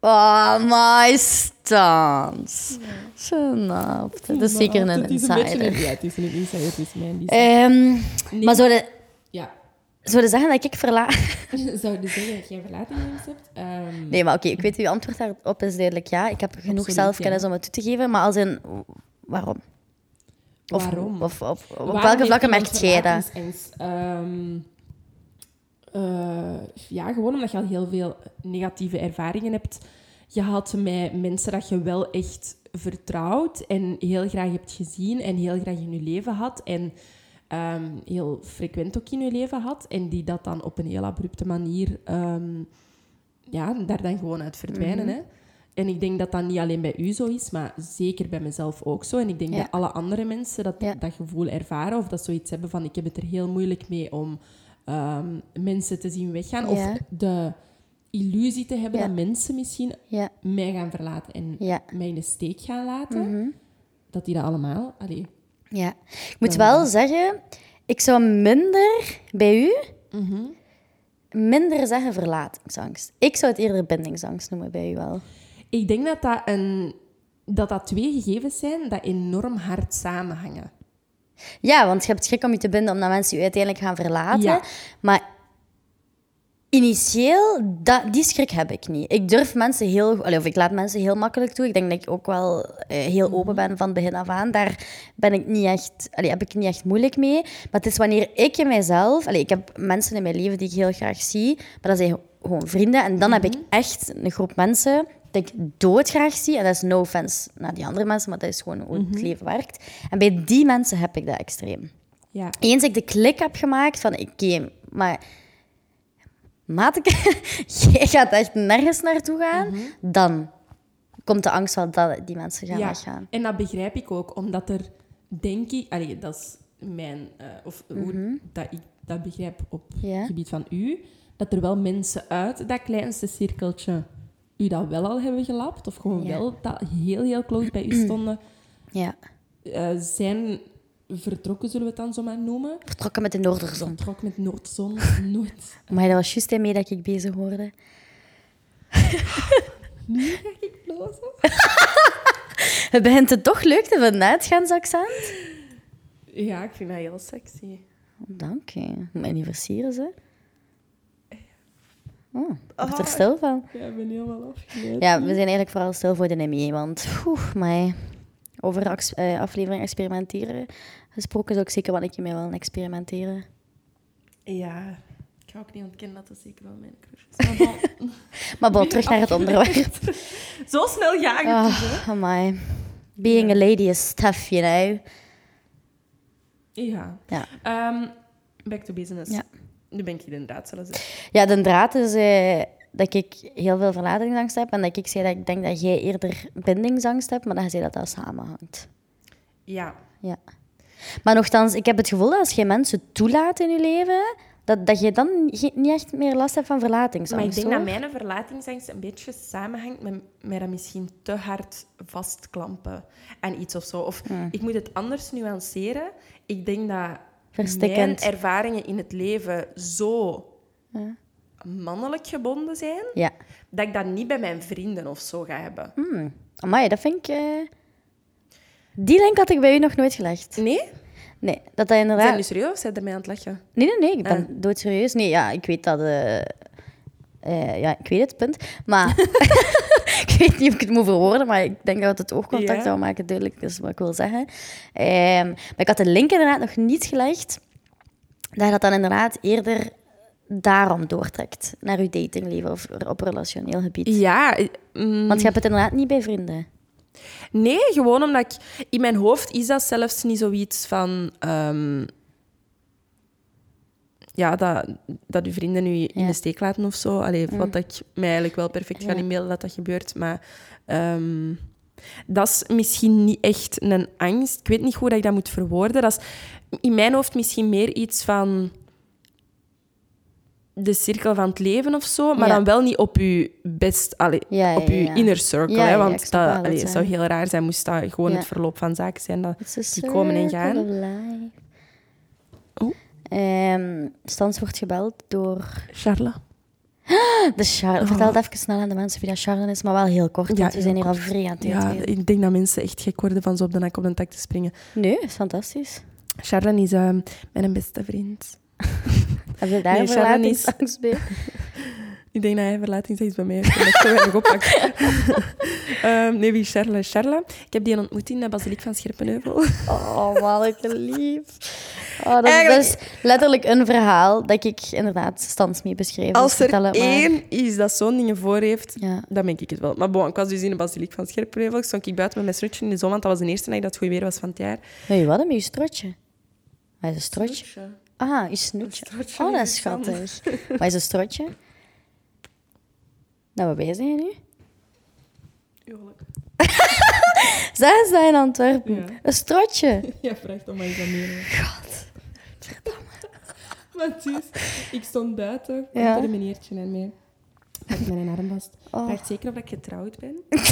Oh, my stans. Snap. Dat is zeker een Het is een beetje insider. een, ja, het is een insider, het is mijn die- Ehm, Nee. Maar zouden Ja. zouden zeggen dat ik verla... Zou je zeggen dat jij verlatingsangst hebt? Ehm, Nee, maar oké, ik weet uw antwoord daarop is duidelijk ja. Ik heb genoeg Absoluut, zelfkennis ja. om het toe te geven, maar als in waarom? Of, Waarom? Of, of, op welke vlakken merkt jij dat? Ehm, eh, ja, gewoon omdat je al heel veel negatieve ervaringen hebt gehad met mensen dat je wel echt vertrouwt en heel graag hebt gezien en heel graag in je leven had en ehm, heel frequent ook in je leven had en die dat dan op een heel abrupte manier ehm, ja, daar dan gewoon uit verdwijnen. Mhm. hè. En ik denk dat dat niet alleen bij u zo is, maar zeker bij mezelf ook zo. En ik denk Ja. dat alle andere mensen dat, Ja. dat gevoel ervaren of dat zoiets hebben van ik heb het er heel moeilijk mee om ehm, mensen te zien weggaan. Of de illusie te hebben dat mensen misschien mij gaan verlaten en mij in de steek gaan laten. Mhm. Dat die dat allemaal... Allee, ja. Ik moet wel zeggen, Ik zou minder bij u Mhm. minder zeggen verlatingsangst. Ik zou het eerder bindingsangst noemen bij u wel. Ik denk dat dat, een, dat dat twee gegevens zijn dat enorm hard samenhangen. Ja, want je hebt schrik om je te binden omdat mensen je uiteindelijk gaan verlaten. Ja. Maar initieel, dat, die schrik heb ik niet. Ik durf mensen heel... Of ik laat mensen heel makkelijk toe. Ik denk dat ik ook wel eh, heel Mhm. open ben van begin af aan. Daar ben ik niet echt, allee, heb ik niet echt moeilijk mee. Maar het is wanneer ik in mijzelf... Allee, ik heb mensen in mijn leven die ik heel graag zie. Maar dat zijn gewoon vrienden. En dan heb Mhm. ik echt een groep mensen dat ik doodgraag zie. En dat is no offense naar die andere mensen, maar dat is gewoon hoe Mhm. het leven werkt. En bij die mensen heb ik dat extreem. Ja. Eens ik de klik heb gemaakt van, oké, maar... Maatje, jij gaat echt nergens naartoe gaan, dan komt de angst wel dat die mensen gaan ja. weggaan. En dat begrijp ik ook, omdat er, denk ik... Allee, dat is mijn... eh, of hoe dat ik dat begrijp op het gebied van u. Dat er wel mensen uit dat kleinste cirkeltje u dat wel al hebben gelapt. Of gewoon Ja. wel dat heel, heel close bij u stonden. Ja. eh, zijn vertrokken, zullen we het dan zo maar noemen. Vertrokken met de Noorderzon. Vertrok met Noordzon. Nooit. Maar dat was juist mee dat ik bezig hoorde. Nu ga ik blozen. Het begint het toch leuk te hè, het Gens-accent? Ja, ik vind dat heel sexy. Dank je. Mij niet versieren, ze. Oh, ik word Ah. er stil van. Ja, ik ben helemaal afgeleid. Ja, we zijn eigenlijk vooral stil voor de NME, want oeh, mij over eh, aflevering experimenteren gesproken zou ik zeker een keer mee willen experimenteren. Ja, ik ga ook niet ontkennen dat dat zeker wel mijn crush is. Maar bon, Maar bon, terug naar het onderwerp. Zo snel ga ik het dus, hè. Oh, amai. Being a lady is tough, you know. Ja. Ja. Ehm, back to business. Ja. Nu ben ik hier inderdaad zelfs. Ja, de draad is eh, dat ik heel veel verlatingsangst heb en dat ik zei dat ik denk dat jij eerder bindingsangst hebt, maar dat je zei dat dat samenhangt. Ja. Ja. Maar nogthans, ik heb het gevoel dat als je mensen toelaat in je leven, dat, dat je dan niet echt meer last hebt van verlatingsangst. Maar ik denk hoor. dat mijn verlatingsangst een beetje samenhangt met, met dat misschien te hard vastklampen aan iets of zo. Of ik moet het anders nuanceren. Ik denk dat Verstikkend. mijn ervaringen in het leven zo mannelijk gebonden zijn, Ja. dat ik dat niet bij mijn vrienden of zo ga hebben. Hmm. Amai, dat vind ik... eh, Die link had ik bij u nog nooit gelegd. Nee? Nee, dat dat Zijn inderdaad... nu serieus of zijn er mij aan het lachen? Nee, nee, nee, ik ben Ah. doodserieus. Nee, ja, ik weet dat... eh, eh, ja, ik weet het, punt. Maar ik weet niet of ik het moet verwoorden, maar ik denk dat het oogcontact zou maken duidelijk is wat ik wil zeggen. Ehm, maar ik had de link inderdaad nog niet gelegd. Dat je dat dan inderdaad eerder daarom doortrekt naar je datingleven of op relationeel gebied. Ja, mm, Want je hebt het inderdaad niet bij vrienden. nee, gewoon omdat ik... In mijn hoofd is dat zelfs niet zoiets van... ehm, ja, dat, dat uw vrienden u in de steek laten of zo. Allee, Mm. Wat dat ik mij eigenlijk wel perfect ga Ja. inbeelden dat dat gebeurt. Maar ehm, dat is misschien niet echt een angst. Ik weet niet hoe dat ik dat moet verwoorden. Dat is in mijn hoofd misschien meer iets van de cirkel van het leven of zo, maar Ja. dan wel niet op uw best, allee, Ja, ja, op uw ja. inner circle. Hè, want dat, wat allee, je het zou heel raar zijn moest dat gewoon het verloop van zaken zijn. Dat, Die komen en gaan. Oeh. Ehm, Stans wordt gebeld door Charla. de Charlotte. Vertel het even snel aan de mensen wie dat Charlotte is, maar wel heel kort, Ja, want we zijn hier al vrij aan het Ja, ik denk dat mensen echt gek worden van zo op de nak op de tak te springen. Nee, is fantastisch. Charla is mijn beste vriend. Heb je daar Nee, een bij? Ik denk dat hij verlatingsangst bij mij ik zo weinig oppak. Ehm, nee, wie is Charla? Charla. Ik heb die ontmoet in de Basiliek van Scherpenheuvel. Oh, manneke lief. Oh, dat, Eigenlijk- is letterlijk een verhaal dat ik inderdaad Stans mee beschreven. Als Dus er het maar. één is dat zo'n dingen voor heeft, Ja. dan ben ik het wel. Maar bon, ik was dus in de Basiliek van Scherpenheuvel. Ik stond ik buiten met mijn snoetje in de zon, want dat was de eerste dag dat het goed weer was van het jaar. Nee, wat een met je strotje? Wat is een strotje? Ah, je snoetje. Strotje Oh, dat is schattig. Wat is een strotje? Nou, wat ben je nu? Zij is dat in Antwerpen. Ja. Een strotje. Ja, vraag dan maar eens aan meer. God. Want dus, ik stond buiten, Ja. er een meneertje naar mij. Pak mijn arm vast. Oh. Vraagt zeker of ik getrouwd ben.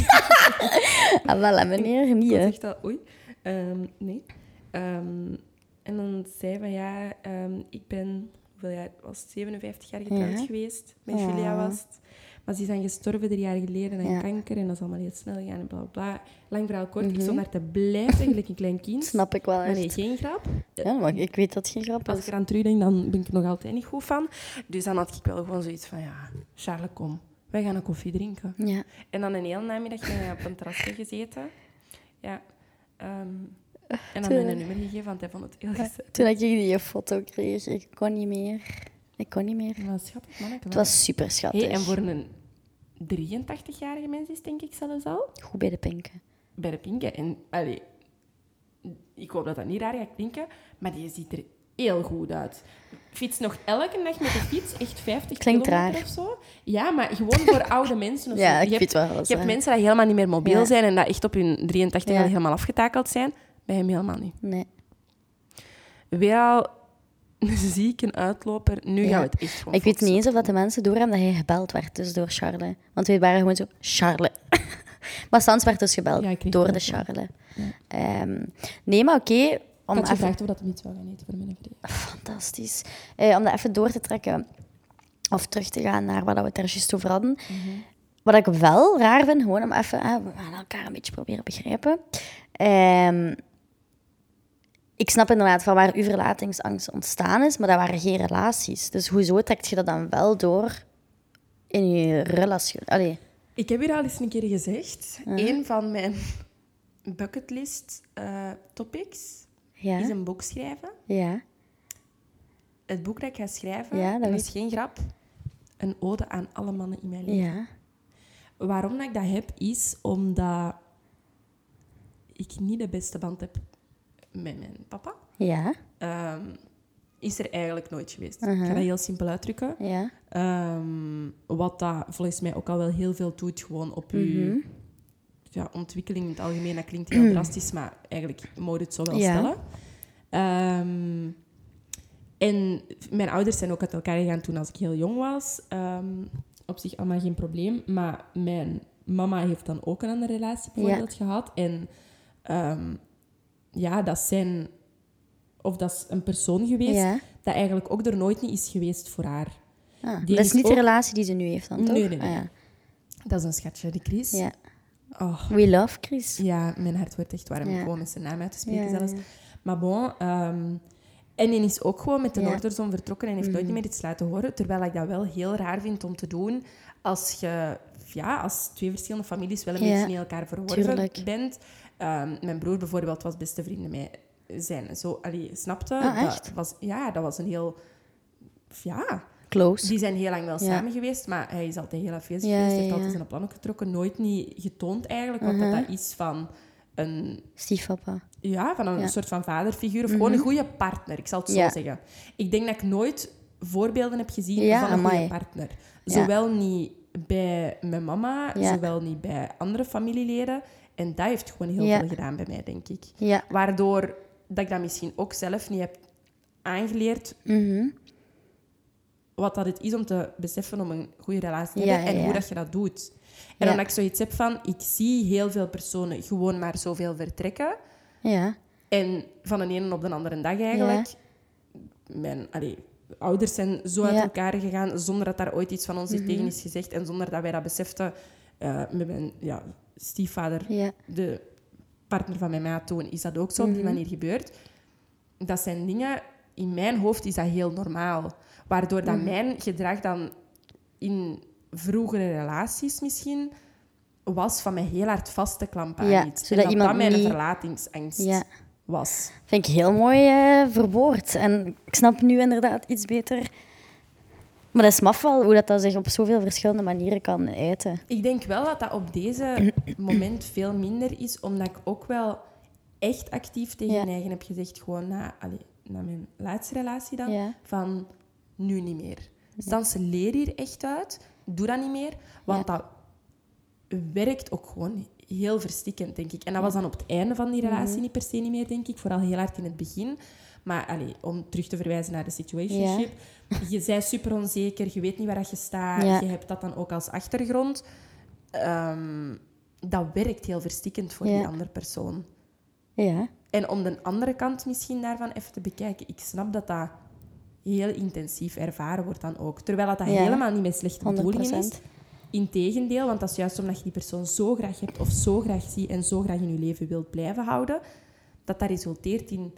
Ah, wel, hè, meneer, niet, Ik hè. zegt dat, oei. Ehm, nee. Ehm, En dan zei van ja, ehm, ik ben, hoeveel jaar, was 57 jaar getrouwd Ja. geweest. Met. Julia was het. Maar ze is dan gestorven drie jaar geleden aan Ja. kanker. En dat is allemaal heel snel gegaan en bla bla. Lang verhaal kort, ik Mhm. stond daar te blijven, gelijk een klein kind. Snap ik wel Maar nee, echt. geen grap. Ja, maar ik weet dat het geen grap Als is. ik eraan terugdenk, dan ben ik er nog altijd niet goed van. Dus dan had ik wel gewoon zoiets van, ja, Charles, kom. Wij gaan een koffie drinken. Ja. En dan een hele namiddag zijn we op een terrasje gezeten. Ja. ehm, en dan mijn nummer gegeven, want hij vond het heel gezellig. Toen ik die foto kreeg, ik kon niet meer. Ik kon niet meer. Was schattig, manneke. Het was super schattig. Hey, en voor een 83-jarige mens is denk ik zelfs al Goed bij de pinken. bij de pinken. En allee, ik hoop dat dat niet raar gaat klinken, maar die ziet er heel goed uit. Fiets nog elke dag met de fiets, echt 50 Klinkt kilometer raar. of zo. Ja, maar gewoon voor oude mensen. Of Ja, zo. ik je weet hebt, wel. dat je hebt mensen die helemaal niet meer mobiel Ja. zijn en dat echt op hun 83 Ja. al helemaal afgetakeld zijn. Bij hem helemaal niet. Nee. Weer al een zieke uitloper. Nu Ja. gaan we het echt gewoon Ik weet niet eens of dat de mensen doorhebben dat hij gebeld werd dus door Charles. Want we waren gewoon zo, Charles. maar Sans werd dus gebeld Ja, ik door de wel. Charles. Ehm, nee, maar oké. Ik om had even... gevraagd of dat hem iets wil gaan eten voor mijn verleden. Fantastisch. Eh, om dat even door te trekken of terug te gaan naar wat we het er juist over hadden. Wat ik wel raar vind, gewoon om even, we gaan elkaar een beetje proberen begrijpen. Ehm, ik snap inderdaad van waar uw verlatingsangst ontstaan is, maar dat waren geen relaties. Dus hoezo trekt je dat dan wel door in je relatie? Allee, Ik heb hier al eens een keer gezegd. Een van mijn bucketlist eh, topics ja, is een boek schrijven. ja, Het boek dat ik ga schrijven, Ja, dat dat is geen grap, een ode aan alle mannen in mijn leven. ja, Waarom dat ik dat heb, is omdat ik niet de beste band heb met mijn papa. ja, Ehm, is er eigenlijk nooit geweest. Ik ga dat heel simpel uitdrukken. ja, Ehm, wat dat volgens mij ook al wel heel veel doet, gewoon op je Mhm. ja, ontwikkeling in het algemeen. Dat klinkt heel drastisch, maar eigenlijk moet je het zo wel Ja. stellen. Ehm, en mijn ouders zijn ook uit elkaar gegaan toen als ik heel jong was. Op zich allemaal geen probleem. Maar mijn mama heeft dan ook een andere relatie bijvoorbeeld gehad. En ja, dat zijn... Of dat is een persoon geweest ja. dat eigenlijk ook er nooit niet is geweest voor haar. Ah, dat is is niet de relatie die ze nu heeft dan, toch? Nee, nee, nee. Ah, ja. Dat is een schatje, die Chris. ja. Oh, We love Chris. ja, mijn hart wordt echt warm. Gewoon met zijn naam uit te spreken zelfs. Maar bon, ehm, en die is ook gewoon met de. Noorderzon vertrokken en heeft nooit Mhm. meer iets laten horen. Terwijl ik dat wel heel raar vind om te doen als je, ja, als twee verschillende families wel een beetje in elkaar verworven tuurlijk. bent. Ehm, mijn broer bijvoorbeeld was beste vrienden met zijn. Zo, allee, snapte? Ah, dat was, ja, dat was een heel... Ja, Close. die zijn heel lang wel Ja. samen geweest, maar hij is altijd heel afwezig Ja, geweest. ja, heeft altijd zijn plan ook getrokken. Nooit niet getoond eigenlijk wat Mhm. dat, dat is van een Stiefpapa. ja, van een soort van vaderfiguur of gewoon een goede partner, ik zal het zo zeggen. Ik denk dat ik nooit voorbeelden heb gezien van een goede partner. Zowel niet bij mijn mama, zowel niet bij andere familieleden. En dat heeft gewoon heel Ja. veel gedaan bij mij, denk ik. Ja. Waardoor dat ik dat misschien ook zelf niet heb aangeleerd Mhm. wat dat het is om te beseffen om een goede relatie te hebben en hoe dat je dat doet. En omdat ik zoiets heb van, ik zie heel veel personen gewoon maar zoveel vertrekken. Ja. En van de ene op de andere dag eigenlijk. Mijn allee, ouders zijn zo uit Ja. elkaar gegaan zonder dat daar ooit iets van ons Mhm. tegen is gezegd. En zonder dat wij dat beseften. Met mijn ja, stiefvader, Ja. de partner van mijn maat toen, is dat ook zo op Mhm. die manier gebeurd. Dat zijn dingen... In mijn hoofd is dat heel normaal. Waardoor dat Mhm. mijn gedrag dan in vroegere relaties misschien was van mij heel hard vast te klampen Ja, aan iets. zodat en dat dat mijn niet- verlatingsangst Ja. was. Vind ik heel mooi eh, verwoord. En ik snap nu inderdaad iets beter. Maar dat is maf wel hoe dat, dat zich op zoveel verschillende manieren kan uiten. Ik denk wel dat dat op deze moment veel minder is, omdat ik ook wel echt actief tegen Ja. mijn eigen heb gezegd, gewoon na, na mijn laatste relatie dan, Ja. van nu niet meer. Stans, leer hier echt uit. Doe dat niet meer, want dat werkt ook gewoon heel verstikkend, denk ik. En dat was dan op het einde van die Mhm. relatie niet per se niet meer, denk ik. Vooral heel hard in het begin. Maar allee, om terug te verwijzen naar de situationship. Je bent super onzeker, je weet niet waar dat je staat. Ja. Je hebt dat dan ook als achtergrond. Ehm, dat werkt heel verstikkend voor die andere persoon. Ja. En om de andere kant misschien daarvan even te bekijken. Ik snap dat dat heel intensief ervaren wordt dan ook. Terwijl dat, helemaal niet met slechte bedoelingen is. 100%. Integendeel, want dat is juist omdat je die persoon zo graag hebt of zo graag ziet en zo graag in je leven wilt blijven houden, dat dat resulteert in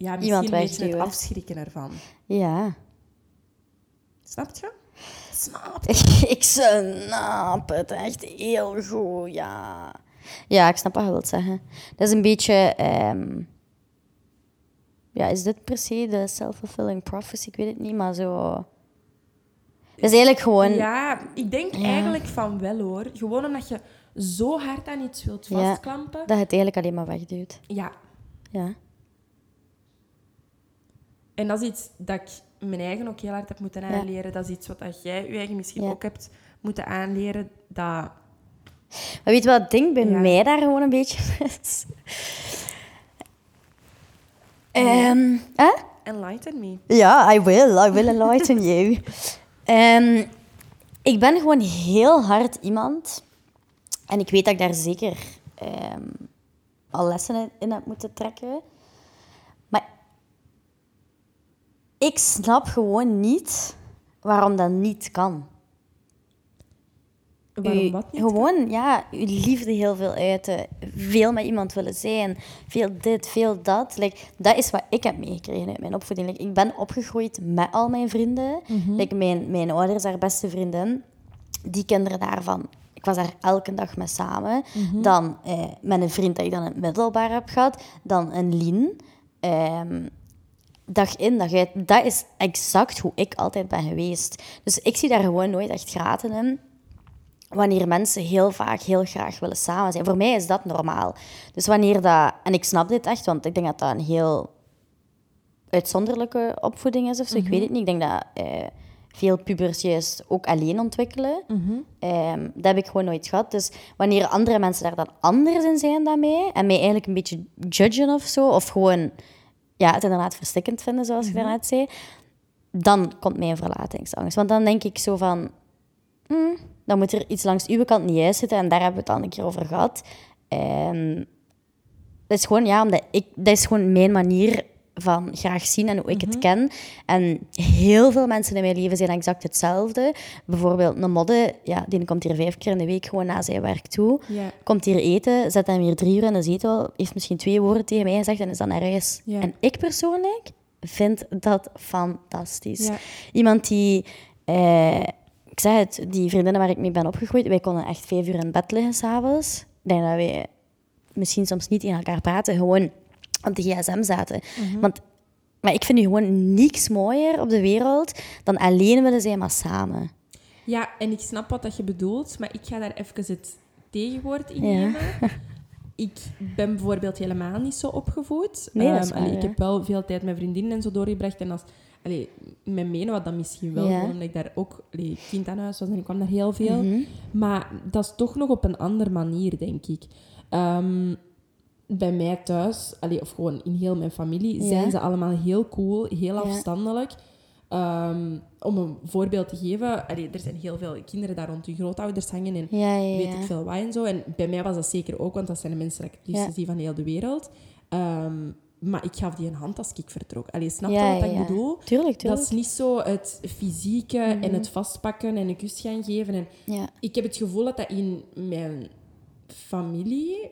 ja, misschien Iemand een beetje het afschrikken ervan. Ja. Snap je? Snap. ik snap het echt heel goed, ja. Ja, ik snap wat je wilt zeggen. Dat is een beetje... ehm, ja, is dit per se de self-fulfilling prophecy? Ik weet het niet, maar zo... Dat is eigenlijk gewoon... Ja, ik denk Ja. eigenlijk van wel hoor. Gewoon omdat je zo hard aan iets wilt Ja. vastklampen. Dat het eigenlijk alleen maar wegduwt. Ja. Ja. En dat is iets dat ik mijn eigen ook heel hard heb moeten Ja. aanleren. Dat is iets wat dat jij je eigen misschien Ja. ook hebt moeten aanleren. Dat... Maar weet je wat het ding bij Ja. mij daar gewoon een beetje is? Hè? Enlighten me. Ja, I will. I will enlighten you. Ehm, ik ben gewoon heel hard iemand. En ik weet dat ik daar zeker ehm, al lessen in- in heb moeten trekken. Maar ik snap gewoon niet waarom dat niet kan. Waarom U- wat niet? Gewoon, ja, uw liefde heel veel uiten. Veel met iemand willen zijn. Veel dit, veel dat. Like, dat is wat ik heb meegekregen uit mijn opvoeding. Like, ik ben opgegroeid met al mijn vrienden. Like, mijn, mijn ouders, haar beste vriendin. Die kinderen daarvan. Ik was daar elke dag mee samen. Dan eh, met een vriend dat ik dan in het middelbaar heb gehad. Dan een Lien. Ehm, dag in, dag uit. Dat is exact hoe ik altijd ben geweest. Dus ik zie daar gewoon nooit echt graten in wanneer mensen heel vaak heel graag willen samen zijn. Voor mij is dat normaal. Dus wanneer dat... En ik snap dit echt, want ik denk dat dat een heel uitzonderlijke opvoeding is of zo. Ik weet het niet. Ik denk dat eh, veel pubers juist ook alleen ontwikkelen. Ehm, dat heb ik gewoon nooit gehad. Dus wanneer andere mensen daar dan anders in zijn dan mij, en mij eigenlijk een beetje judgen of zo, of gewoon ja, het inderdaad verstikkend vinden, zoals ik daarnet zei, dan komt mijn verlatingsangst. Want dan denk ik zo van, "Hmm, dan moet er iets langs uw kant niet juist zitten. En daar hebben we het al een keer over gehad. En dat is gewoon, ja, omdat ik, dat is gewoon mijn manier van graag zien en hoe ik het ken. En heel veel mensen in mijn leven zijn exact hetzelfde. Bijvoorbeeld een modde, ja, die komt hier vijf keer in de week gewoon na zijn werk toe. Ja. Komt hier eten, zet hem hier drie uur in de zetel, heeft misschien twee woorden tegen mij gezegd en is dan naar huis. Ja. En ik persoonlijk vind dat fantastisch. Ja. Iemand die, eh, ik zeg het, die vriendinnen waar ik mee ben opgegroeid, wij konden echt vijf uur in bed liggen s'avonds. Ik denk dat wij misschien soms niet tegen elkaar praten, gewoon op de gsm zaten. Want, maar ik vind nu gewoon niks mooier op de wereld dan alleen willen zijn, maar samen. Ja, en ik snap wat dat je bedoelt, maar ik ga daar even het tegenwoord in nemen. Ik ben bijvoorbeeld helemaal niet zo opgevoed. Nee, dat Ehm, allee, ik heb wel veel tijd met vriendinnen en zo doorgebracht. En als, allee, met menen wat dan misschien wel, Ja. omdat ik daar ook allee, kind aan huis was en ik kwam daar heel veel. Mhm. Maar dat is toch nog op een andere manier, denk ik. Ehm, bij mij thuis, allee, of gewoon in heel mijn familie, Ja. zijn ze allemaal heel cool, heel Ja. afstandelijk. Ehm, om een voorbeeld te geven, allee, er zijn heel veel kinderen daar rond hun grootouders hangen en Ja, weet ik veel wat en zo. En bij mij was dat zeker ook, want dat zijn de mensen die ik het liefst zie van heel de wereld. Ehm, maar ik gaf die een hand als ik vertrok. Allee, snap je Ja, wat ja, ik bedoel? Tuurlijk, tuurlijk. Dat is niet zo het fysieke en Mhm. het vastpakken en een kus gaan geven. En Ja. ik heb het gevoel dat dat in mijn familie...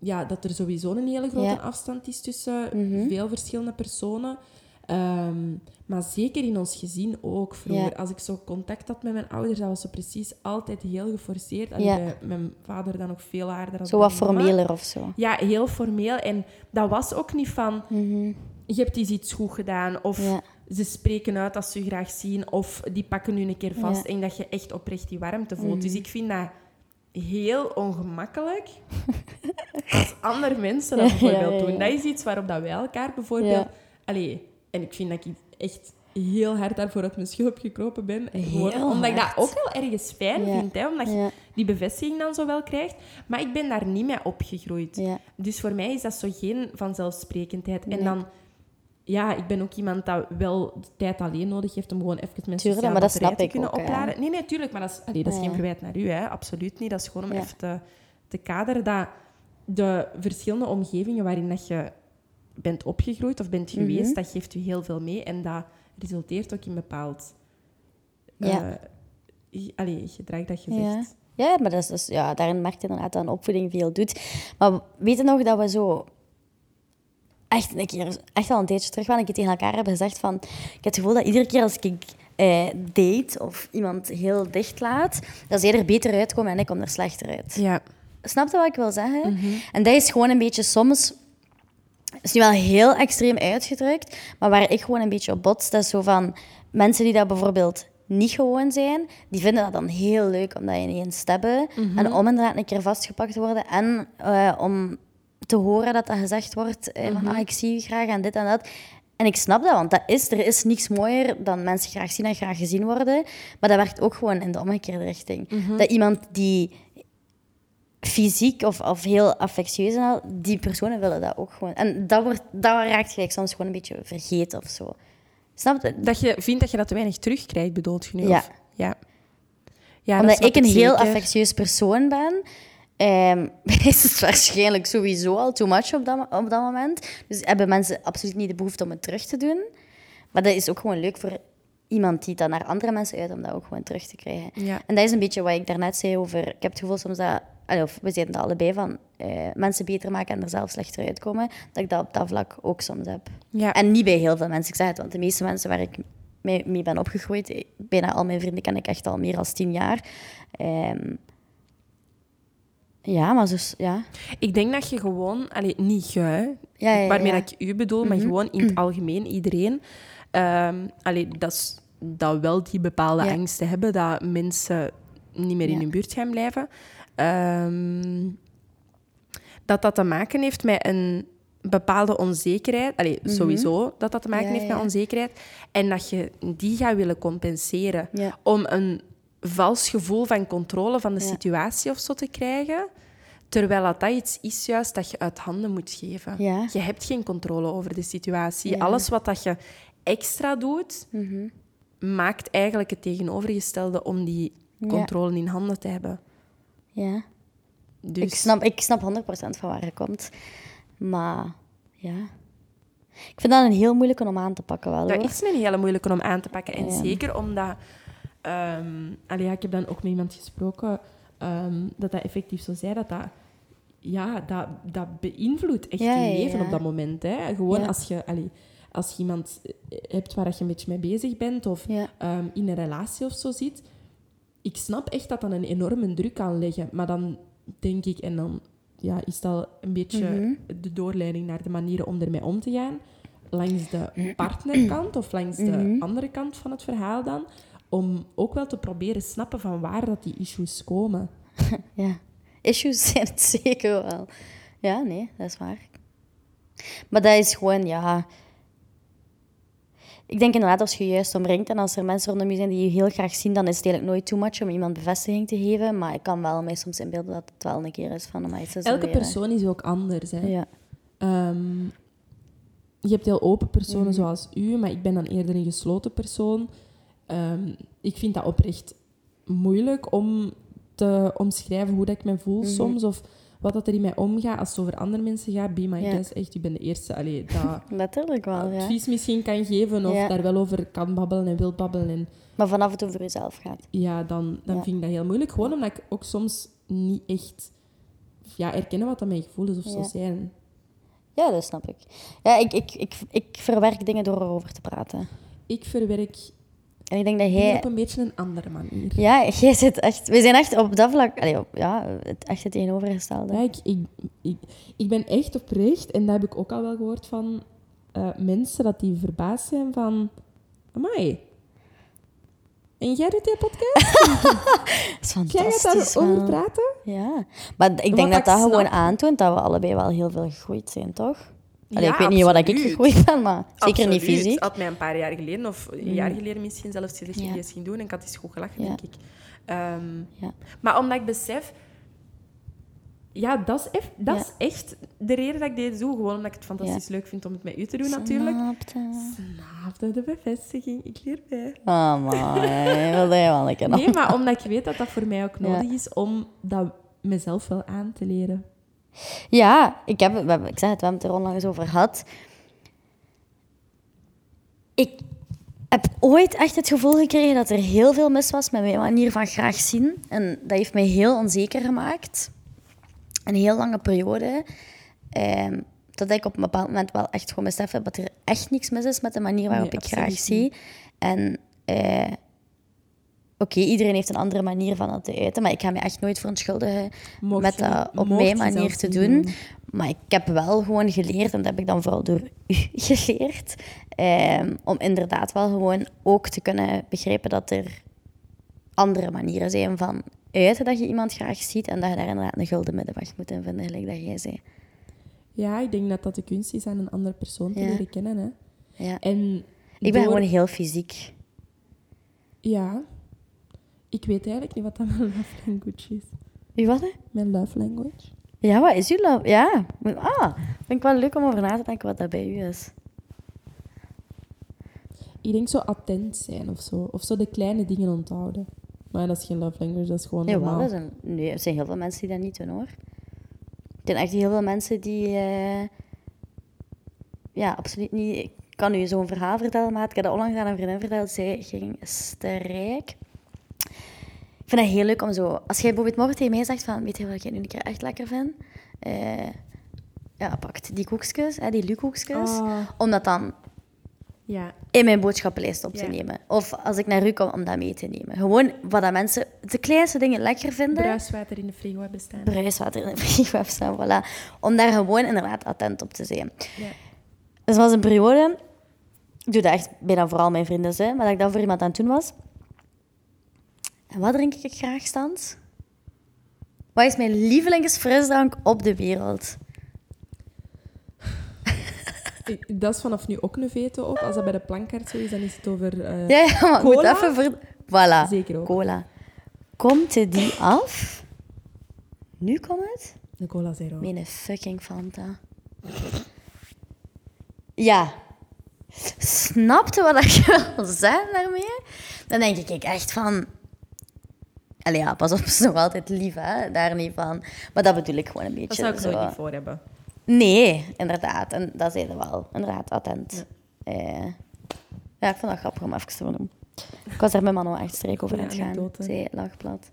Ja, dat er sowieso een hele grote Ja. afstand is tussen Mhm. veel verschillende personen. Ehm, maar zeker in ons gezin ook vroeger. Ja. Als ik zo contact had met mijn ouders, dat was zo precies altijd heel geforceerd. Ja. bij mijn vader dan nog veel harder dan Zo wat formeler of zo. Ja, heel formeel. En dat was ook niet van... Je hebt iets goed gedaan. Of Mhm. Ja. ze spreken uit als ze je graag zien. Of die pakken nu een keer vast. En dat je echt oprecht die warmte voelt. Mhm. Dus ik vind dat heel ongemakkelijk als andere mensen dat bijvoorbeeld ja, ja, doen. Dat is iets waarop dat wij elkaar bijvoorbeeld... Allee, en ik vind dat ik echt heel hard daarvoor uit mijn schulp gekropen ben. Gewoon, omdat ik dat ook wel ergens fijn vind. Hè, omdat je die bevestiging dan zo wel krijgt. Maar ik ben daar niet mee opgegroeid. Dus voor mij is dat zo geen vanzelfsprekendheid. En Nee. dan, ja, ik ben ook iemand dat wel de tijd alleen nodig heeft om gewoon even mijn Tuurlijk, maar dat snap te ik kunnen ook, opladen. Nee, nee, tuurlijk, maar dat is, allee, dat is Ja, geen verwijt naar u, hè. absoluut niet. Dat is gewoon om Ja. even te, te kaderen dat de verschillende omgevingen waarin dat je bent opgegroeid of bent geweest, Mhm. dat geeft je heel veel mee. En dat resulteert ook in bepaald Ja. ge- allee, gedrag dat je Ja. zegt. Ja, maar dat is dus, ja, daarin merk je inderdaad dat een opvoeding veel doet. Maar weet je nog dat we zo echt een keer, echt al een tijdje terug waren, een keer tegen elkaar hebben gezegd van, ik heb het gevoel dat iedere keer als ik eh, date of iemand heel dicht laat, dat ze er beter uitkomen en ik kom er slechter uit. Ja. Snap je wat ik wil zeggen? En dat is gewoon een beetje soms... Het is nu wel heel extreem uitgedrukt, maar waar ik gewoon een beetje op bots, dat is zo van... Mensen die dat bijvoorbeeld niet gewoon zijn, die vinden dat dan heel leuk om dat ineens te hebben. En om inderdaad een keer vastgepakt te worden en eh, om te horen dat dat gezegd wordt eh, van ah, ik zie je graag en dit en dat. En ik snap dat, want dat is, er is niks mooier dan mensen graag zien en graag gezien worden. Maar dat werkt ook gewoon in de omgekeerde richting. Dat iemand die fysiek of, of heel affectieus en al, die personen willen dat ook gewoon. En dat, wordt, dat raakt gelijk soms gewoon een beetje vergeten of zo. Snap je? Dat je vindt dat je dat te weinig terugkrijgt, bedoelt je nu? Ja. Of? ja. ja dat Omdat ik een heel affectieus persoon ben, ehm, is het waarschijnlijk sowieso al too much op dat, op dat moment. Dus hebben mensen absoluut niet de behoefte om het terug te doen. Maar dat is ook gewoon leuk voor iemand die dat naar andere mensen uit, om dat ook gewoon terug te krijgen. Ja. En dat is een beetje wat ik daarnet zei over... Ik heb het gevoel soms dat... Of we zeiden het allebei van... eh, mensen beter maken en er zelf slechter uitkomen. Dat ik dat op dat vlak ook soms heb. Ja. En niet bij heel veel mensen. Ik zeg het, want de meeste mensen waar ik mee, mee ben opgegroeid... eh, Bijna al mijn vrienden ken ik echt al meer dan tien jaar. Ehm, ja, maar dus... Ja. Ik denk dat je gewoon, allee, niet je, Ja, ja, waarmee ik u bedoel, maar gewoon in het algemeen iedereen. ehm allee, dat, is, dat wel die bepaalde angsten hebben, dat mensen niet meer in hun buurt gaan blijven. Ehm, dat dat te maken heeft met een bepaalde onzekerheid. Allee, sowieso dat dat te maken Mhm. Ja, heeft met ja. onzekerheid. En dat je die gaat willen compenseren Ja. om een vals gevoel van controle van de situatie of zo te krijgen. Terwijl dat, dat iets is juist dat je uit handen moet geven. Je hebt geen controle over de situatie. Mhm. Alles wat dat je extra doet, maakt eigenlijk het tegenovergestelde om die controle in handen te hebben. Ja. Dus Ik, snap, ik snap 100% van waar je komt. Maar ja... Ik vind dat een heel moeilijke om aan te pakken wel, hoor. dat is een hele moeilijke om aan te pakken. En zeker omdat... allee, ja, ik heb dan ook met iemand gesproken ehm, dat dat effectief zo zei, dat dat... Ja, dat, dat beïnvloedt echt Ja, je leven ja. op dat moment. Hè. Gewoon als je... Allee, als je iemand hebt waar je een beetje mee bezig bent of ehm, in een relatie of zo zit, ik snap echt dat dat een enorme druk kan leggen. Maar dan denk ik, en dan ja, is dat een beetje Mhm. de doorleiding naar de manieren om ermee om te gaan. Langs de partnerkant of langs de Mhm. andere kant van het verhaal dan. Om ook wel te proberen snappen van waar dat die issues komen. Ja, issues zijn het zeker wel. Ja, nee, dat is waar. Maar dat is gewoon, ja... Ik denk inderdaad, als je juist omringt en als er mensen rondom je zijn die je heel graag zien, dan is het eigenlijk nooit too much om iemand bevestiging te geven. Maar ik kan wel mij soms inbeelden dat het wel een keer is van... Is Elke weer, persoon is ook anders. Hè. Ja, Ehm, je hebt heel open personen Mhm. zoals u, maar ik ben dan eerder een gesloten persoon. Ehm, ik vind dat oprecht moeilijk om te omschrijven hoe dat ik me voel Mhm. soms. Of wat dat er in mij omgaat. Als het over andere mensen gaat, be my guest. Echt, u bent de eerste allee, dat letterlijk wel, ja. advies misschien kan geven. Of daar wel over kan babbelen en wil babbelen. En Maar vanaf het over jezelf gaat. ja, dan, dan vind ik dat heel moeilijk. Gewoon omdat ik ook soms niet echt ja, erkennen wat dat mijn gevoelens of zo zijn. Ja, dat snap ik. Ja, ik, ik, ik, ik verwerk dingen door erover te praten. Ik verwerk En ik denk dat jij... op een beetje een andere manier. Ja, jij zit echt... We zijn echt op dat vlak... Allee, op, ja, het, echt het tegenovergestelde. Ja, ik, ik, ik, ik ben echt oprecht, en dat heb ik ook al wel gehoord van eh, mensen, dat die verbaasd zijn van... Amai, en jij doet die podcast? Dat is Jij gaat fantastisch. daarover praten? Ja. Maar ik denk Wat dat dat gewoon aantoont dat we allebei wel heel veel gegroeid zijn, toch? Allee, Ja, ik weet niet wat ik absoluut. gegroeid ben, maar zeker niet Absoluut. fysiek. had mij een paar jaar geleden, of een jaar geleden misschien zelfs gezegd, Ja. ging doen. En ik had eens goed gelachen, denk ik. Ehm, Ja. Maar omdat ik besef... Ja, dat is, echt, dat is echt de reden dat ik dit doe. Gewoon omdat ik het fantastisch leuk vind om het met u te doen, natuurlijk. Snapte. Snapte de bevestiging. Ik leer bij. Oh, man. Wil jij wel een keer Nee, maar omdat ik weet dat dat voor mij ook nodig is om dat mezelf wel aan te leren. Ja, ik, heb, we hebben, ik zeg het, we hebben het er onlangs over gehad. Ik heb ooit echt het gevoel gekregen dat er heel veel mis was met mijn manier van graag zien. En dat heeft mij heel onzeker gemaakt. Een heel lange periode. Ehm, dat ik op een bepaald moment wel echt gewoon besef heb dat er echt niks mis is met de manier waarop Nee, ik graag zie. En eh, oké, iedereen heeft een andere manier van het te uiten, maar ik ga me echt nooit verontschuldigen Mocht met dat op mijn manier te doen. doen. Maar ik heb wel gewoon geleerd, en dat heb ik dan vooral door u geleerd, ehm, om inderdaad wel gewoon ook te kunnen begrijpen dat er andere manieren zijn van uiten dat je iemand graag ziet en dat je daar inderdaad een gulden middenweg moet in vinden, gelijk dat jij zei. Ja, ik denk dat dat de kunst is aan een andere persoon te Ja. leren kennen. Hè. Ja. En Ik ben door- gewoon heel fysiek. Ja. Ik weet eigenlijk niet wat dat mijn love language is. Wie wat? hè? Mijn love language? Ja, wat is uw love? Ja. Ah, vind ik wel leuk om over na te denken wat dat bij u is. Ik denk zo attent zijn of zo. Of zo de kleine dingen onthouden. Maar dat is geen love language, dat is gewoon Ja, normaal. wel, er zijn, nee, er zijn heel veel mensen die dat niet doen, hoor. Er zijn echt heel veel mensen die... eh, ja, absoluut niet... Ik kan u zo'n verhaal vertellen, maar ik heb dat onlangs aan een vriendin verteld. Zij ging strijk. Ik vind dat heel leuk om zo... Als jij bijvoorbeeld morgen tegen mij zegt van... Weet je wat ik nu een keer echt lekker vind? Eh, ja, pakt die koekjes, hè, die lukoekjes. Ah. Om dat dan Ja. in mijn boodschappenlijst op te Ja. nemen. Of als ik naar u kom, om dat mee te nemen. Gewoon wat dat mensen de kleinste dingen lekker vinden. Bruiswater in de frigo hebben staan. Bruiswater in de frigo staan, voilà. Om daar gewoon inderdaad attent op te zijn. Ja. Dus was een periode, ik doe dat echt bijna vooral mijn vrienden, hè, maar dat ik dat voor iemand aan het doen was. En wat drink ik graag stans? Wat is mijn lievelingsfrisdrank op de wereld? Dat is vanaf nu ook een veto op. Als dat bij de plankkaart zo is, dan is het over... eh, Ja, ja maar moet Cola? even. Voilà. Zeker ook. Cola. Komt die af? Nu komt het? Een cola zero. Mijn fucking Fanta. Ja. Snapte wat ik wil zeggen daarmee? Dan denk ik echt van... Allee, ja, pas op, is nog altijd lief, hè? Daar niet van. Maar dat bedoel ik gewoon een beetje. Dat zou ik zo. nooit niet voor hebben. Nee, inderdaad. En dat zei je wel. Inderdaad, attent. Ja. ja, ik vond dat grappig om even te doen. Ik was daar met Mano echt streek over aan het gaan. Zij lag plat.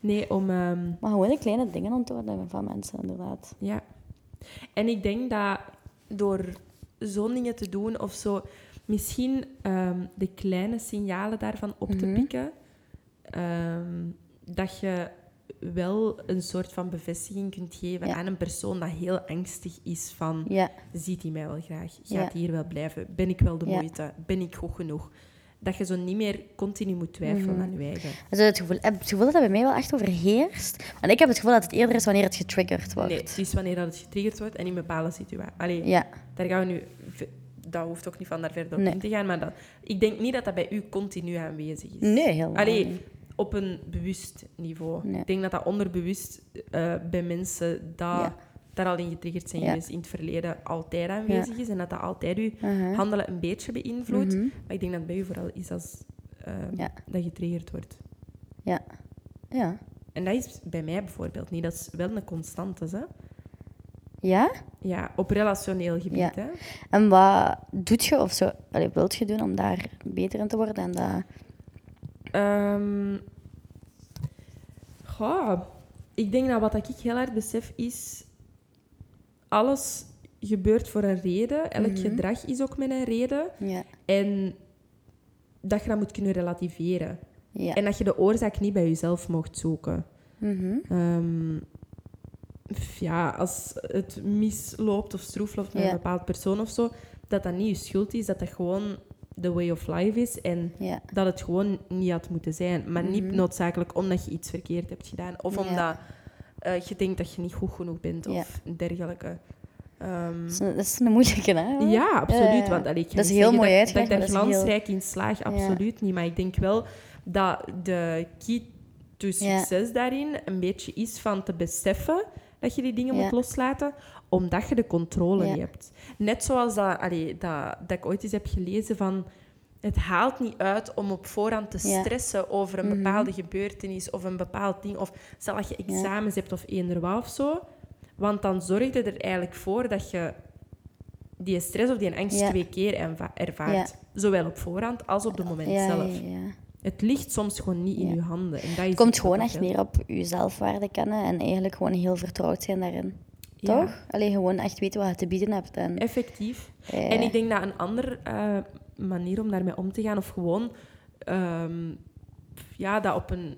Nee, om... ehm, Maar gewoon de kleine dingen onthouden van mensen, inderdaad. Ja. En ik denk dat door zo'n dingen te doen of zo, misschien ehm, de kleine signalen daarvan op te Mhm. pikken, ehm, dat je wel een soort van bevestiging kunt geven Ja. aan een persoon dat heel angstig is van, Ja, ziet hij mij wel graag? Gaat hij hier wel blijven? Ben ik wel de moeite? Ben ik goed genoeg? Dat je zo niet meer continu moet twijfelen Mhm. aan je eigen. also het, gevoel, heb het gevoel dat dat bij mij wel echt overheerst. Want ik heb het gevoel dat het eerder is wanneer het getriggerd wordt. Nee, het is wanneer dat het getriggerd wordt en in bepaalde situaties. Allee, Ja, Daar gaan we nu... Dat hoeft ook niet van daar verder op Nee. in te gaan, maar dat, ik denk niet dat dat bij u continu aanwezig is. nee, helemaal Allee, niet. Op een bewust niveau. Nee. Ik denk dat dat onderbewust eh, bij mensen dat, Ja. daar al in getriggerd zijn Ja. geweest in het verleden altijd aanwezig is en dat dat altijd uw Uh-huh. handelen een beetje beïnvloedt. Mhm. Maar ik denk dat het bij u vooral is als Ja. dat getriggerd wordt. Ja. Ja. En dat is bij mij bijvoorbeeld niet. Dat is wel een constante, hè? Ja? Ja, op relationeel gebied, Ja. hè? En wat doet je of zo, wilt je doen om daar beter in te worden? En dat... Ehm goh, ik denk dat wat ik heel hard besef is... Alles gebeurt voor een reden. Elk Mhm. gedrag is ook met een reden. Ja. En dat je dat moet kunnen relativeren. Ja. En dat je de oorzaak niet bij jezelf mocht zoeken. Mhm. Ehm, ja, als het misloopt of stroef loopt met Ja. een bepaald persoon of zo, dat dat niet je schuld is, dat dat gewoon the way of life is en Ja. dat het gewoon niet had moeten zijn. Maar niet Mhm. noodzakelijk omdat je iets verkeerd hebt gedaan of Ja. omdat eh, je denkt dat je niet goed genoeg bent of dergelijke. Ehm, Dat is, een, dat is een moeilijke, hè? ja, absoluut. Ja, ja. Want allee, ik ga Dat is heel mooi dat, uitgelegd, dat ik daar dat is heel- glansrijk in slaag, absoluut niet. Maar ik denk wel dat de key to Ja. succes daarin een beetje is van te beseffen dat je die dingen Ja. moet loslaten, omdat je de controle Ja. hebt. Net zoals dat, allee, dat, dat ik ooit eens heb gelezen van... Het haalt niet uit om op voorhand te Ja. stressen over een Mhm. bepaalde gebeurtenis of een bepaald ding. Of stel dat je examens hebt of eender wat of zo. Want dan zorg je er eigenlijk voor dat je die stress of die angst Ja. twee keer erva- ervaart. Zowel op voorhand als op het moment zelf. ja, ja. Het ligt soms gewoon niet in je handen. En dat is Het komt gewoon echt meer op je zelfwaarde kennen en eigenlijk gewoon heel vertrouwd zijn daarin. Ja. Toch? Alleen gewoon echt weten wat je te bieden hebt. En, Effectief. eh, En ik denk dat een andere eh, manier om daarmee om te gaan, of gewoon ehm, ja, dat op een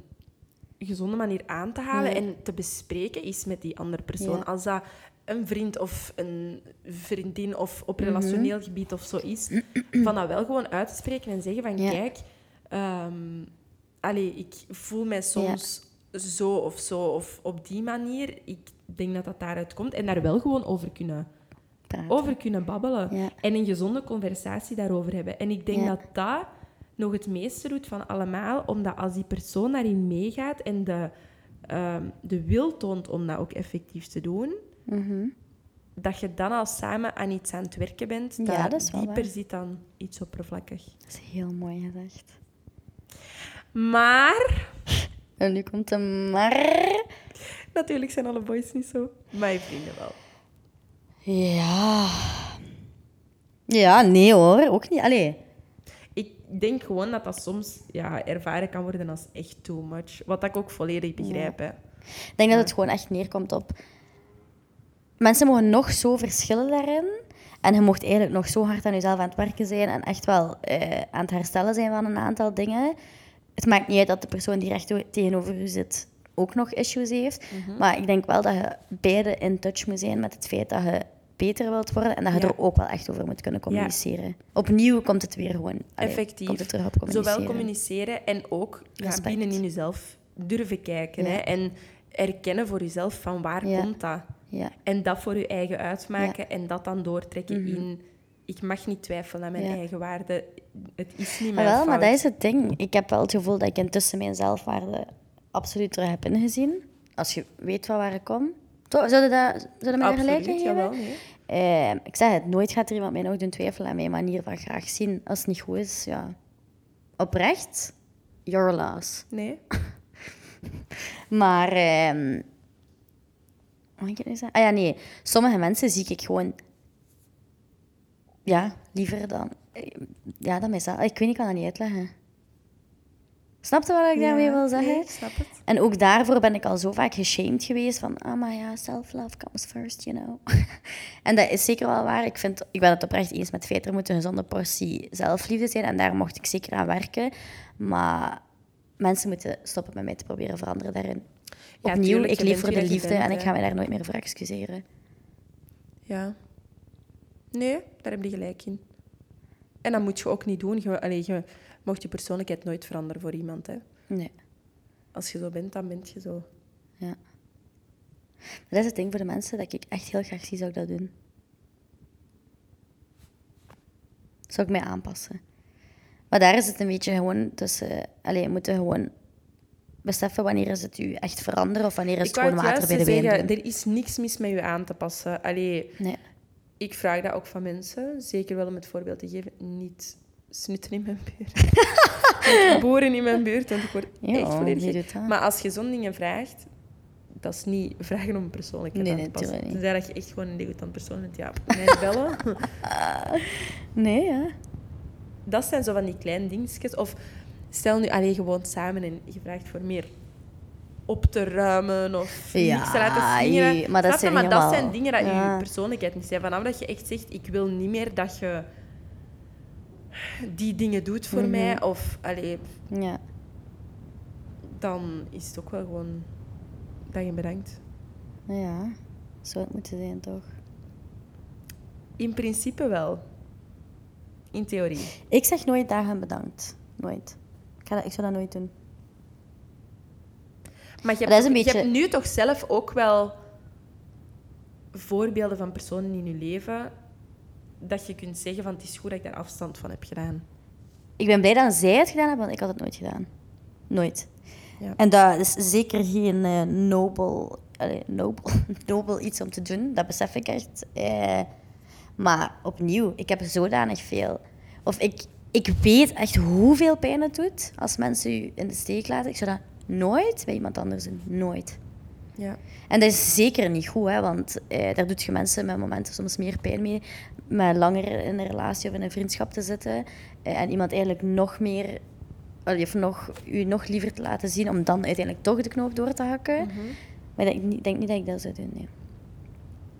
gezonde manier aan te halen Ja. en te bespreken is met die andere persoon. Ja. Als dat een vriend of een vriendin of op Mhm. relationeel gebied of zo is, van dat wel gewoon uit te spreken en zeggen van kijk, allee, ik voel mij soms zo of zo of op die manier. Ik denk dat dat daaruit komt en daar wel gewoon over kunnen praten. over kunnen babbelen. Ja. En een gezonde conversatie daarover hebben. En ik denk Ja. dat dat nog het meeste doet van allemaal. Omdat als die persoon daarin meegaat en de, ehm, de wil toont om dat ook effectief te doen, Mhm. dat je dan al samen aan iets aan het werken bent, Ja, dat, dat is wel dieper waar. zit dan iets oppervlakkig. Dat is heel mooi gezegd. Maar, En nu komt de maar. natuurlijk zijn alle boys niet zo. Mijn vrienden wel. Ja. Ja, nee hoor. Ook niet. Allee. Ik denk gewoon dat dat soms ja, ervaren kan worden als echt too much. Wat ik ook volledig begrijp. Hè. Ik denk dat het gewoon echt neerkomt op... Mensen mogen nog zo verschillen daarin. En je mocht eigenlijk nog zo hard aan jezelf aan het werken zijn en echt wel eh, aan het herstellen zijn van een aantal dingen. Het maakt niet uit dat de persoon die recht tegenover je zit ook nog issues heeft. Maar ik denk wel dat je beide in touch moet zijn met het feit dat je beter wilt worden en dat je Ja. er ook wel echt over moet kunnen communiceren. Opnieuw komt het weer gewoon... allee, Effectief. Komt het terug op communiceren. Zowel communiceren en ook ja, Respect. binnenin jezelf durven kijken. Ja. Hè? En erkennen voor jezelf van waar komt dat. Ja. En dat voor je eigen uitmaken en dat dan doortrekken in... Ik mag niet twijfelen aan mijn. Ja. eigen waarde. Het is niet Ah, mijn wel, fout. maar dat is het ding. Ik heb wel het gevoel dat ik intussen mijn zelfwaarde absoluut terug heb ingezien. Als je weet van waar ik kom. Toch? Zou je dat, zou je mij daar gelijk jawel. Nee. Eh, ik zeg het, nooit gaat er iemand mij nog doen twijfelen aan mijn manier van graag zien. Als het niet goed is, ja. Oprecht, your loss. nee. Maar, ehm wat moet ik nu zeggen? Ah ja, nee. Sommige mensen zie ik gewoon, ja, liever dan, ja, dan mezelf. Ik weet niet, ik kan dat niet uitleggen. Snap je wat ik daarmee Ja, wil zeggen? nee, snap het. En ook daarvoor ben ik al zo vaak geshamed geweest van, ah, maar ja, self-love comes first, you know. en dat is zeker wel waar. Ik, vind, ik ben het oprecht eens met het feit, er moet een gezonde portie zelfliefde zijn. En daar mocht ik zeker aan werken. Maar mensen moeten stoppen met mij te proberen veranderen daarin. Ja, Opnieuw, tuurlijk, ik leef voor de liefde bent, en ik ga mij daar nooit meer voor excuseren. Ja. Nee, daar heb je gelijk in. En dat moet je ook niet doen. Je, allee, je mocht je persoonlijkheid nooit veranderen voor iemand. Hè. Nee. Als je zo bent, dan ben je zo. Ja. Dat is het ding voor de mensen dat ik echt heel graag zie, zou ik dat doen. Zou ik mij aanpassen. Maar daar is het een beetje gewoon tussen... Allee, je moet gewoon beseffen wanneer is het u echt veranderen of wanneer is het Ik gewoon water bij de wijn er is niks mis met je aan te passen. Allee, Nee. Ik vraag dat ook van mensen. Zeker wel om het voorbeeld te geven. Niet snutten in mijn buurt. Boeren in mijn buurt, want ik word Ja, echt volledig? Maar als je zo'n dingen vraagt, dat is niet vragen om een persoonlijkheid Nee, aan te passen. tuurlijk niet. Tenzij dat je echt gewoon een degoutant persoon bent. Ja, mij bellen. Nee, ja. dat zijn zo van die kleine dingetjes. Of stel nu alleen gewoon samen en je vraagt voor meer op te ruimen of Ja, niks te laten slingeren. jee, maar dat zijn maar dat zijn dingen dat ja. je persoonlijkheid niet zijn. Vanaf dat je echt zegt, ik wil niet meer dat je die dingen doet Mhm. voor mij. Of allee, Ja. dan is het ook wel gewoon dat je bedankt. Ja. Zou het moeten zijn, toch? In principe wel. In theorie. Ik zeg nooit dagen bedankt. Nooit. Ik, ga dat, ik zou dat nooit doen. Maar je dat is hebt, je nu toch zelf ook wel voorbeelden van personen in je leven dat je kunt zeggen van het is goed dat ik daar afstand van heb gedaan. Ik ben blij dat zij het gedaan hebben, want ik had het nooit gedaan. Nooit. Ja. En dat is zeker geen eh, nobel, allee, nobel, nobel iets om te doen. Dat besef ik echt. Eh, maar opnieuw, ik heb zodanig veel. Of ik, ik weet echt hoeveel pijn het doet als mensen u in de steek laten. Ik zou dat nooit bij iemand anders doen. Nooit. Ja. En dat is zeker niet goed, hè, want eh, daar doet je mensen met momenten soms meer pijn mee. Met langer in een relatie of in een vriendschap te zitten. eh, en iemand eigenlijk nog meer, of nog, u nog liever te laten zien om dan uiteindelijk toch de knoop door te hakken. Maar ik denk, niet- denk niet dat ik dat zou doen, nee.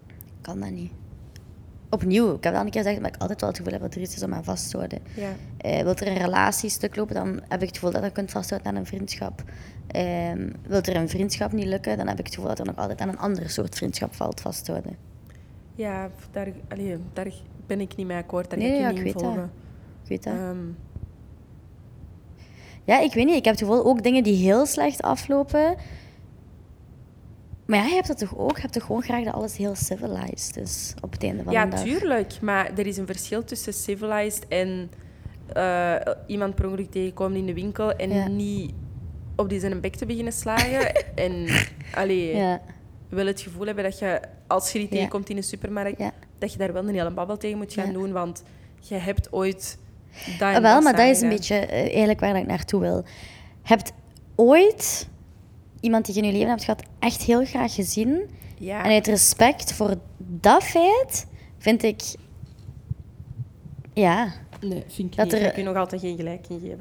Ik kan dat niet. Opnieuw, ik heb al een keer gezegd, maar ik altijd wel het gevoel heb dat er iets is om aan vast te houden. Ja. Eh, wilt er een relatie stuk lopen, dan heb ik het gevoel dat je kunt vasthouden aan een vriendschap. Ehm wilt er een vriendschap niet lukken, dan heb ik het gevoel dat er nog altijd aan een ander soort vriendschap valt vasthouden. Ja, daar, allee, daar ben ik niet mee akkoord. Daar Nee, ik ja, je ik niet weet dat. volgen. Ik weet dat. Ehm, Ja, ik weet niet. Ik heb het gevoel ook dingen die heel slecht aflopen. Maar ja, je hebt dat toch ook? Je hebt toch gewoon graag dat alles heel civilized is op het einde van ja, de dag? tuurlijk. Maar er is een verschil tussen civilized en eh, iemand per ongeluk tegenkomen in de winkel en Ja. niet op die zijn bek te beginnen slagen. en allee, Ja, wel het gevoel hebben dat je, als je die Ja. tegenkomt in een supermarkt, ja. dat je daar wel een hele babbel tegen moet gaan Ja. doen. Want je hebt ooit dat Ah, wel, maar dat is een beetje eh, eigenlijk waar ik naartoe wil. Je hebt ooit iemand die je in je leven hebt gehad echt heel graag gezien. Ja. En uit respect voor dat feit vind ik... Ja, Nee, vind ik Dat niet. er- Daar heb je nog altijd geen gelijk in geven.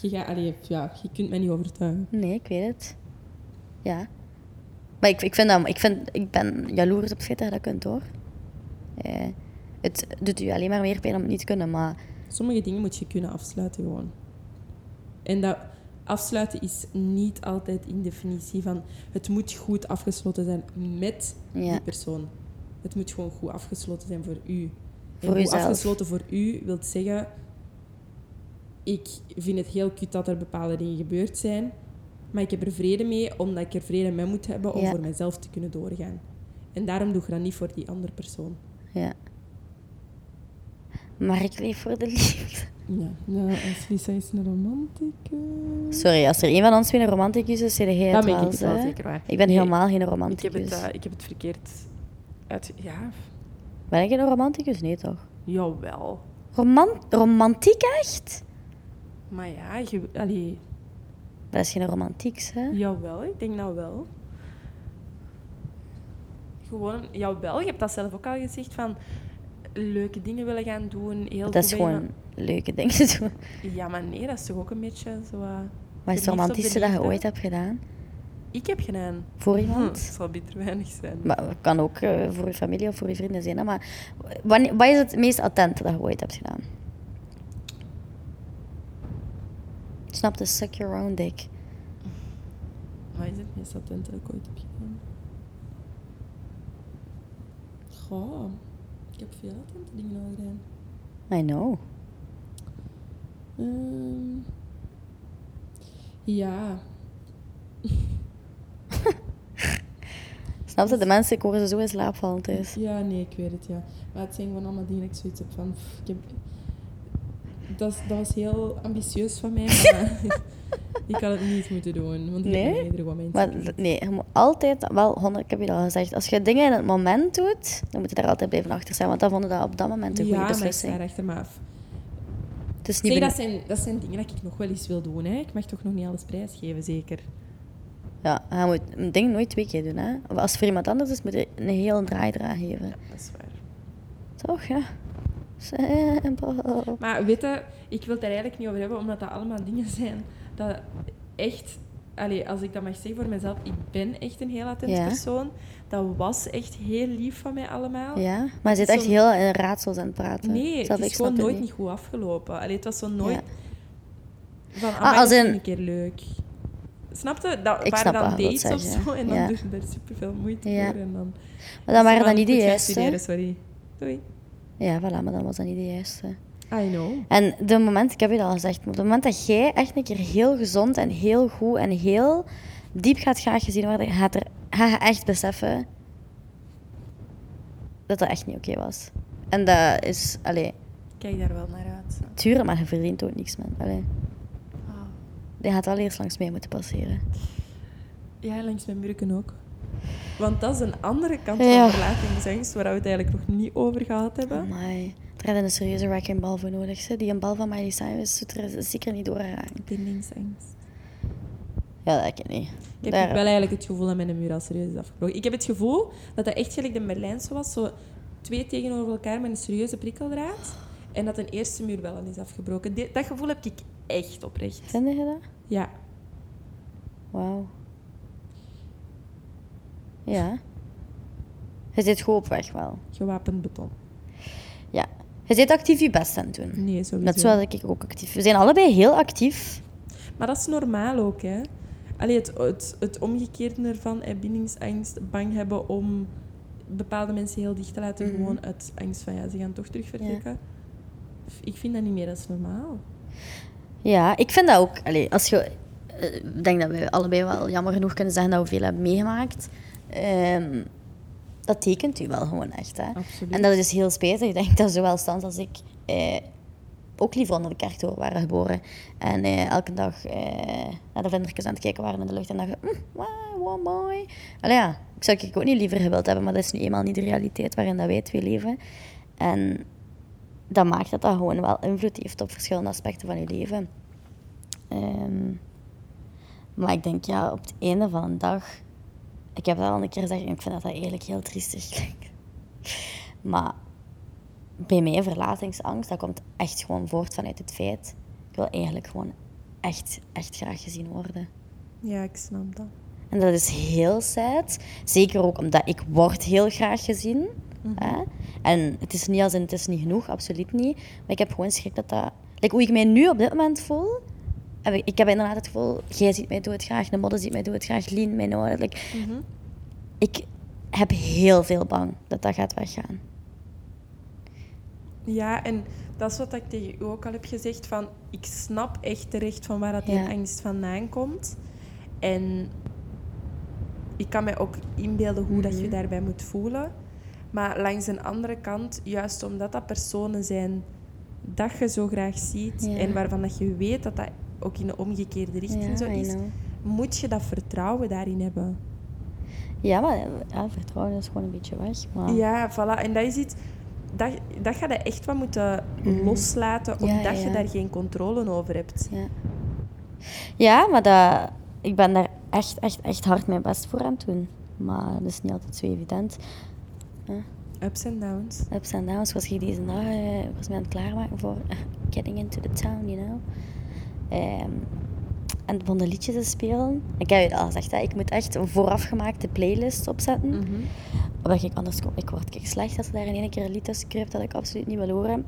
Je, gaat, allee, ja, je kunt mij niet overtuigen. nee, ik weet het. Ja. Maar ik, ik, vind dat, ik, vind, ik ben jaloers op het feit dat je dat kunt, hoor. Eh, het doet u alleen maar meer pijn om het niet te kunnen, maar... Sommige dingen moet je kunnen afsluiten gewoon. En dat afsluiten is niet altijd in definitie van het moet goed afgesloten zijn met Ja. die persoon. Het moet gewoon goed afgesloten zijn voor u. Voor en goed afgesloten voor u wil zeggen, ik vind het heel kut dat er bepaalde dingen gebeurd zijn, maar ik heb er vrede mee omdat ik er vrede mee moet hebben om Ja. voor mezelf te kunnen doorgaan. En daarom doe je dat niet voor die andere persoon. Ja. Maar ik leef voor de liefde. Ja, nou, als Lisa is een romanticus. Sorry, als er een van ons weer een romanticus is, zeg jij Dat het ben ik wel, wel hè? zeker waar. Ik ben Nee, helemaal geen Ik heb, romanticus. het, eh, ik heb het verkeerd uit... Ja, Ben ik een romanticus? Nee, toch? jawel. Roman romantiek echt? Maar ja, je, allee, Dat is geen romantieks, hè? jawel, ik denk nou wel. Gewoon, jawel, je hebt dat zelf ook al gezegd, van leuke dingen willen gaan doen. Heel Dat is gewoon leuke dingen doen. Ja, maar nee, dat is toch ook een beetje zo... eh, Wat is het romantischste dat je ooit hebt gedaan? Ik heb gedaan. Voor Hm, iemand? het zal bitter weinig zijn. Maar het kan ook eh, voor je familie of voor je vrienden zijn. Hè? Maar wanneer, wat is het meest attente dat je ooit hebt gedaan? Snap de suck your own dick. Wat is het meest attente dat ik ooit heb gedaan? Goh, ik heb veel attente dingen al gedaan. I know. Ehm, ja, Snap je? De mensen, ik hoor ze zo in slaap vallen thuis. ja, nee, ik weet het, ja. Maar het zijn gewoon allemaal dingen dat ik zoiets heb van... pff, ik heb, dat, is- dat was heel ambitieus van mij, maar ik had het niet moeten doen. Want ik Nee? heb Maar nee, je moet altijd, wel, honderd, ik heb je al gezegd, als je dingen in het moment doet, dan moet je daar altijd blijven achter zijn, want dan vonden dat op dat moment een Ja, goede maar ik beslissing. sta er achter me af. Is niet Zeg, dat, zijn, dat zijn dingen dat ik nog wel eens wil doen. Hè. Ik mag toch nog niet alles prijsgeven, zeker. Ja, je moet een ding nooit twee keer doen. Hè? Of als het voor iemand anders is, moet je een heel draai eraan geven. Dat is waar. Toch, ja. Simpel. Maar weet je, ik wil het er eigenlijk niet over hebben, omdat dat allemaal dingen zijn dat echt... Als ik dat mag zeggen voor mezelf, ik ben echt een heel attent Ja. persoon. Dat was echt heel lief van mij allemaal. Ja, maar je zit echt heel in raadsels aan het praten. Nee, Zelf, het is gewoon nooit niet. niet goed afgelopen. Allee, het was zo nooit... Ja. Van, Ah, als in- een keer leuk. Snapte? Dat Ik waren dan dates of zo. En dan Ja. doe je daar superveel moeite Ja. voor. En dan, Maar dan waren dat niet de juiste. studeren, sorry. Doei. Ja, voilà, maar dan was dat niet de juiste. I know. En de moment, ik heb je dat al gezegd, maar op het moment dat jij echt een keer heel gezond en heel goed en heel diep gaat graag gezien worden, gaat, er, je echt beseffen dat dat echt niet oké was. En dat is, allee, Kijk daar wel naar uit. tuurlijk, maar je verdient ook niks, man. Allee, die gaat al eerst langs mij moeten passeren. Ja, langs mijn murken ook. Want dat is een andere kant Ja. van verlatingsangst, waar we het eigenlijk nog niet over gehad hebben. Amai. Er had een serieuze wrecking bal voor nodig. Ze. Die een bal van Miley Cyrus doet er zeker niet doorgeraken. Bindingsangst. Ja, dat ken ik niet. Ik heb Daar- wel eigenlijk het gevoel dat mijn muur al serieus is afgebroken. Ik heb het gevoel dat dat echt gelijk de Berlijnse was. Zo twee tegenover elkaar met een serieuze prikkeldraad. En dat een eerste muur wel al is afgebroken. Dat gevoel heb ik echt oprecht. Vind je dat? Ja. Wauw. Ja. Je zit goed op weg wel. Gewapend beton. Ja. Je zit actief je best aan het doen. Nee, sowieso. Net zoals ik ook actief. We zijn allebei heel actief. Maar dat is normaal ook, hè. Allee, het, het, het omgekeerde ervan, bindingsangst, bang hebben om bepaalde mensen heel dicht te laten, Mhm. gewoon uit angst van, ja, ze gaan toch terug vertrekken. Ik vind dat niet meer, dat is normaal. Ja, ik vind dat ook. Allee, als je, eh, ik denk dat we allebei wel jammer genoeg kunnen zeggen dat we veel hebben meegemaakt. Ehm, dat tekent u wel gewoon echt. Hè? Absoluut. En dat is heel spijtig. Ik denk dat zowel Stans als ik eh, ook liever onder de kerktoren waren geboren. En eh, elke dag eh, naar de vlindertjes aan het kijken waren in de lucht. En dachten, mm, wow, wow, mooi. Allee, ja, ik zou ik ook niet liever gewild hebben, maar dat is nu eenmaal niet de realiteit waarin dat wij twee leven. En dat maakt dat dat gewoon wel invloed heeft op verschillende aspecten van je leven. Ehm, maar ik denk, ja, op het einde van een dag... Ik heb dat al een keer gezegd en ik vind dat dat eigenlijk heel triestig klinkt. Maar bij mij, verlatingsangst, dat komt echt gewoon voort vanuit het feit... Ik wil eigenlijk gewoon echt, echt graag gezien worden. Ja, ik snap dat. En dat is heel sad. Zeker ook omdat ik word heel graag gezien. Hè? En het is niet als in het is niet genoeg, absoluut niet. Maar ik heb gewoon schrik dat dat... Like, hoe ik mij nu op dit moment voel... Heb ik, ik heb inderdaad het gevoel... Jij ziet mij doodgraag, de modder ziet mij doodgraag, Lien mij nooit. Like, Ik heb heel veel bang dat dat gaat weggaan. Ja, en dat is wat ik tegen u ook al heb gezegd. Van, ik snap echt terecht van waar dat die Ja. angst vandaan komt. En ik kan mij ook inbeelden hoe dat je Mhm. daarbij moet voelen. Maar langs een andere kant, juist omdat dat personen zijn dat je zo graag ziet Ja. en waarvan dat je weet dat dat ook in de omgekeerde richting Ja, zo is, moet je dat vertrouwen daarin hebben. Ja, maar ja, vertrouwen is gewoon een beetje weg. Maar... Ja, voilà. En dat is iets... Dat, dat ga je echt wat moeten Mhm. loslaten, omdat ja, je daar geen controle over hebt. Ja, ja maar dat, ik ben daar echt, echt, echt hard mijn best voor aan het doen. Maar dat is niet altijd zo evident. Ups en downs. Ups en downs was ik deze dag eh, was mij aan het klaarmaken voor getting into the town, you know. Ehm, en van de liedjes te spelen. Ik heb je al gezegd, hè, ik moet echt een voorafgemaakte playlist opzetten. Mhm. Omdat ik anders kom, ik word kijk, slecht als er daar in één keer een lied tussen kruipt dat ik absoluut niet wil horen.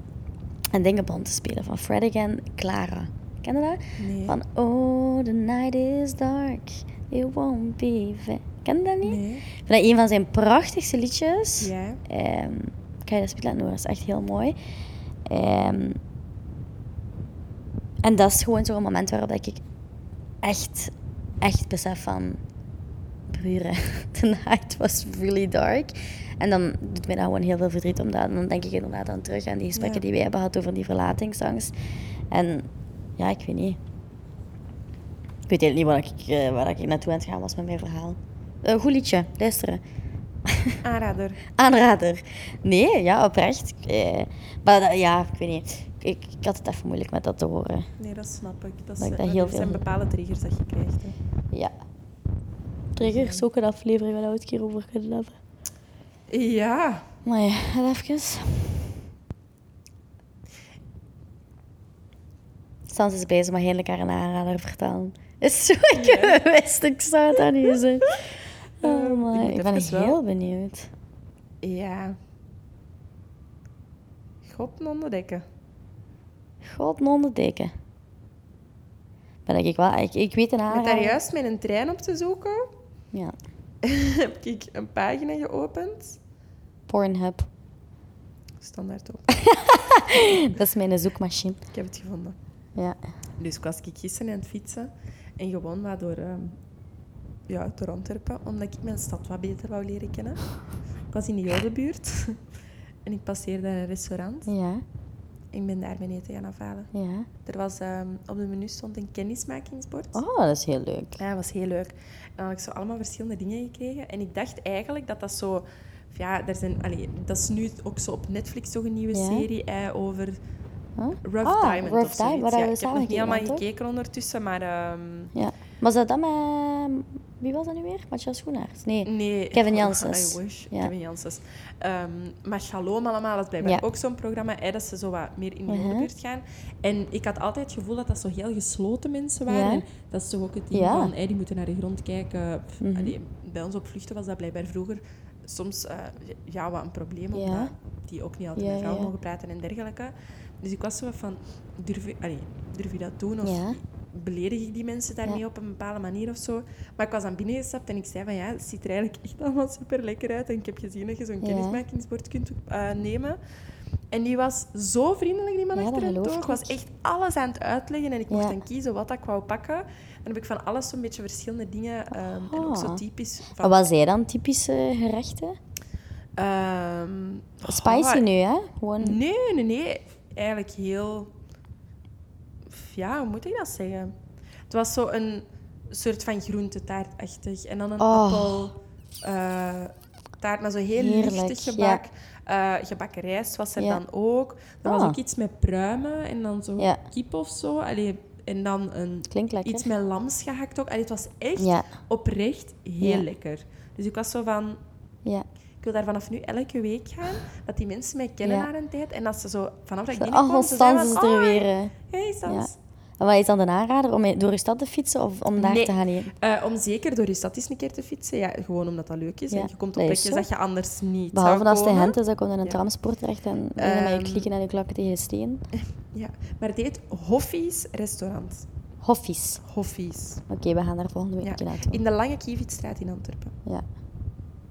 En dingen begon te spelen van Fred Again, Clara. Ken je dat? Nee. Van Oh, the night is dark, it won't be fair. Ken je dat niet? Nee. Ik vind dat een van zijn prachtigste liedjes. Ja. Ehm, ik ga je dat spelen laten horen, dat is echt heel mooi. Ehm, en dat is gewoon zo'n moment waarop dat ik echt, echt besef van... Buren, the night was really dark. En dan doet mij dat gewoon heel veel verdriet, omdat dan denk ik inderdaad aan terug aan die gesprekken Ja. die wij hebben gehad over die verlatingsangst. En ja, ik weet niet. Ik weet eigenlijk niet waar ik, eh, waar ik naartoe aan het gaan was met mijn verhaal. Een goed liedje, luisteren. Aanrader. Aanrader. Nee, ja, oprecht. Eh, maar ja, ik weet niet. Ik, ik had het even moeilijk met dat te horen. Nee, dat snap ik. Dat, Dat is, dat heel zijn bepaalde triggers dat je krijgt. Hè. Ja. Triggers, ook een aflevering waar we het keer over kunnen hebben. Ja. Maar ja, even. Sans is bezig, maar heerlijk haar een aanrader vertellen. Is zo, ik wist, ik zou het aan niet zeggen. Oh ik my, ik ben even wel- heel benieuwd. Ja. God onderdekken. God, non de. Ben ik wel, ik, ik weet een daar juist met een trein op te zoeken, Ja, heb ik een pagina geopend. Pornhub. Standaard op. Dat is mijn zoekmachine. Ik heb het gevonden. Ja. Dus ik was ik gisteren aan het fietsen en gewoon wat door, ehm, ja, door Antwerpen, omdat ik mijn stad wat beter wou leren kennen. Ik was in de Jodenbuurt en ik passeerde een restaurant Ja, ik ben daar mijn eten gaan afhalen. ja. Er was, ehm, op de menu stond een kennismakingsbord. Oh, dat is heel leuk. Ja, dat was heel leuk. En dan had ik zo allemaal verschillende dingen gekregen. En ik dacht eigenlijk dat dat zo... Ja, er zijn, allee, dat is nu ook zo op Netflix toch een nieuwe Ja. serie hè, over Huh? Rough Ah, Diamond Rough of Diamond, Ja, ik heb nog niet allemaal toch? gekeken ondertussen, maar... ehm, Ja. Was dat dan met... Wie was dat nu weer? Matthias Schoenaerts? Nee. Nee. Kevin Janssens. I wish. Ja. Kevin Janssens. Ehm, maar Shalom allemaal, dat is blijkbaar Ja. ook zo'n programma, hè, dat ze zo wat meer in de modebuurt gaan. En ik had altijd het gevoel dat dat zo heel gesloten mensen waren. Ja. En dat is toch ook het ding Ja. van, hè, die moeten naar de grond kijken. Pff, Mhm. allee, bij ons op vluchten was dat blijkbaar vroeger soms eh, ja, wat een probleem, omdat die ook niet altijd met vrouwen mogen praten en dergelijke. Dus ik was zo van, durf je, allee, durf je dat doen? Of Ja. Beledig ik die mensen daarmee Ja. op een bepaalde manier of zo? Maar ik was dan binnengestapt en ik zei van ja, het ziet er eigenlijk echt allemaal super lekker uit. En ik heb gezien dat je zo'n Ja. kennismakingsbord kunt eh, nemen. En die was zo vriendelijk, die man Ja, achter het toog. was echt alles aan het uitleggen en ik mocht dan kiezen wat ik wou pakken. Dan heb ik van alles zo'n beetje verschillende dingen. ehm, En ook zo Ah. typisch. Wat Van, was zij dan typische gerechten? ehm, Spicy oh, nu, hè? Gewoon... Nee, nee, nee. Eigenlijk heel... Ja, hoe moet ik dat zeggen? Het was zo een soort van groentetaartachtig. En dan een Oh. appel... eh, taart, maar zo heel Heerlijk, lichtig gebak. Eh, gebakken rijst was er Ja. dan ook. Er was Ah. ook iets met pruimen en dan zo Ja. kip of zo. Allee, en dan een, iets met lams gehakt ook. Allee, het was echt Ja, oprecht heel Ja. lekker. Dus ik was zo van... ja. Ik wil daar vanaf nu elke week gaan. Dat die mensen mij kennen Ja. na een tijd. En dat ze zo... Vanaf dat ik Oh, binnenkwam, ze zeiden Stans is er "Oh, weer. eh. Hey, Sans. En wat is dan de aanrader? Om door je stad te fietsen of om daar Nee. te gaan eten? Eh, om zeker door je stad eens een keer te fietsen. Ja, gewoon omdat dat leuk is. Ja, En je komt op dat plekjes zo. dat je anders niet Behalve als het komen. Gent is, dan komt er een Ja. tramsport terecht en beginnen met je Ehm. klikken en je klakken tegen de steen. Ja, maar het heet Hoffies Restaurant. Hoffies. Hoffies. Oké, we gaan daar volgende week Ja. naartoe. In de Lange Kievietstraat in Antwerpen. Ja.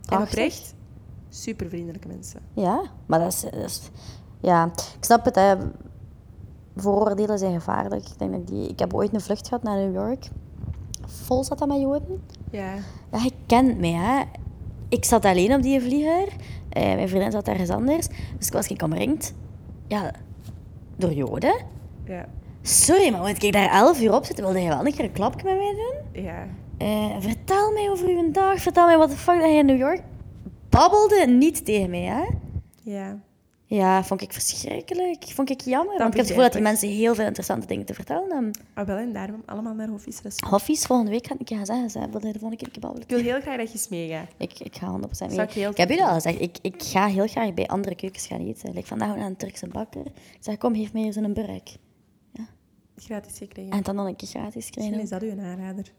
En oprecht, super vriendelijke mensen. Ja, maar dat is, dat is- Ja, ik snap het. Hè. Vooroordelen zijn gevaarlijk. Ik, denk dat die... ik heb ooit een vlucht gehad naar New York. Vol zat dat met Joden. Ja. Ja, je kent mij, hè. Ik zat alleen op die vlieger. Eh, mijn vriendin zat ergens anders. Dus ik was ik omringd. Ja, door Joden. Ja. Sorry, maar moet ik daar elf uur op zitten? Wilde je wel een keer een klapje met mij doen? Ja. Eh, vertel mij over uw dag. Vertel mij wat de fuck dat je in New York babbelde. Niet tegen mij, hè? Ja. Ja, vond ik verschrikkelijk. Vond ik jammer. want ik heb het gevoel dat die mensen heel veel interessante dingen te vertellen hebben. Ah, wel, en daarom allemaal naar Hoffies Restaurant. Hoffies, volgende week ga ik gaan zeggen. Je de volgende keer babbelen. Ik wil heel graag dat je eens meegaat. Ik, ik ga 100% mee. Ik Ik heb jullie al gezegd, ik, ik ga heel graag bij andere keukens gaan eten. Like vandaag naar een Turkse bakker. Ik zeg, kom, geef mij eens een burek. Gratis gekregen. En dan nog een keer gratis Misschien krijgen. is dat uw aanrader.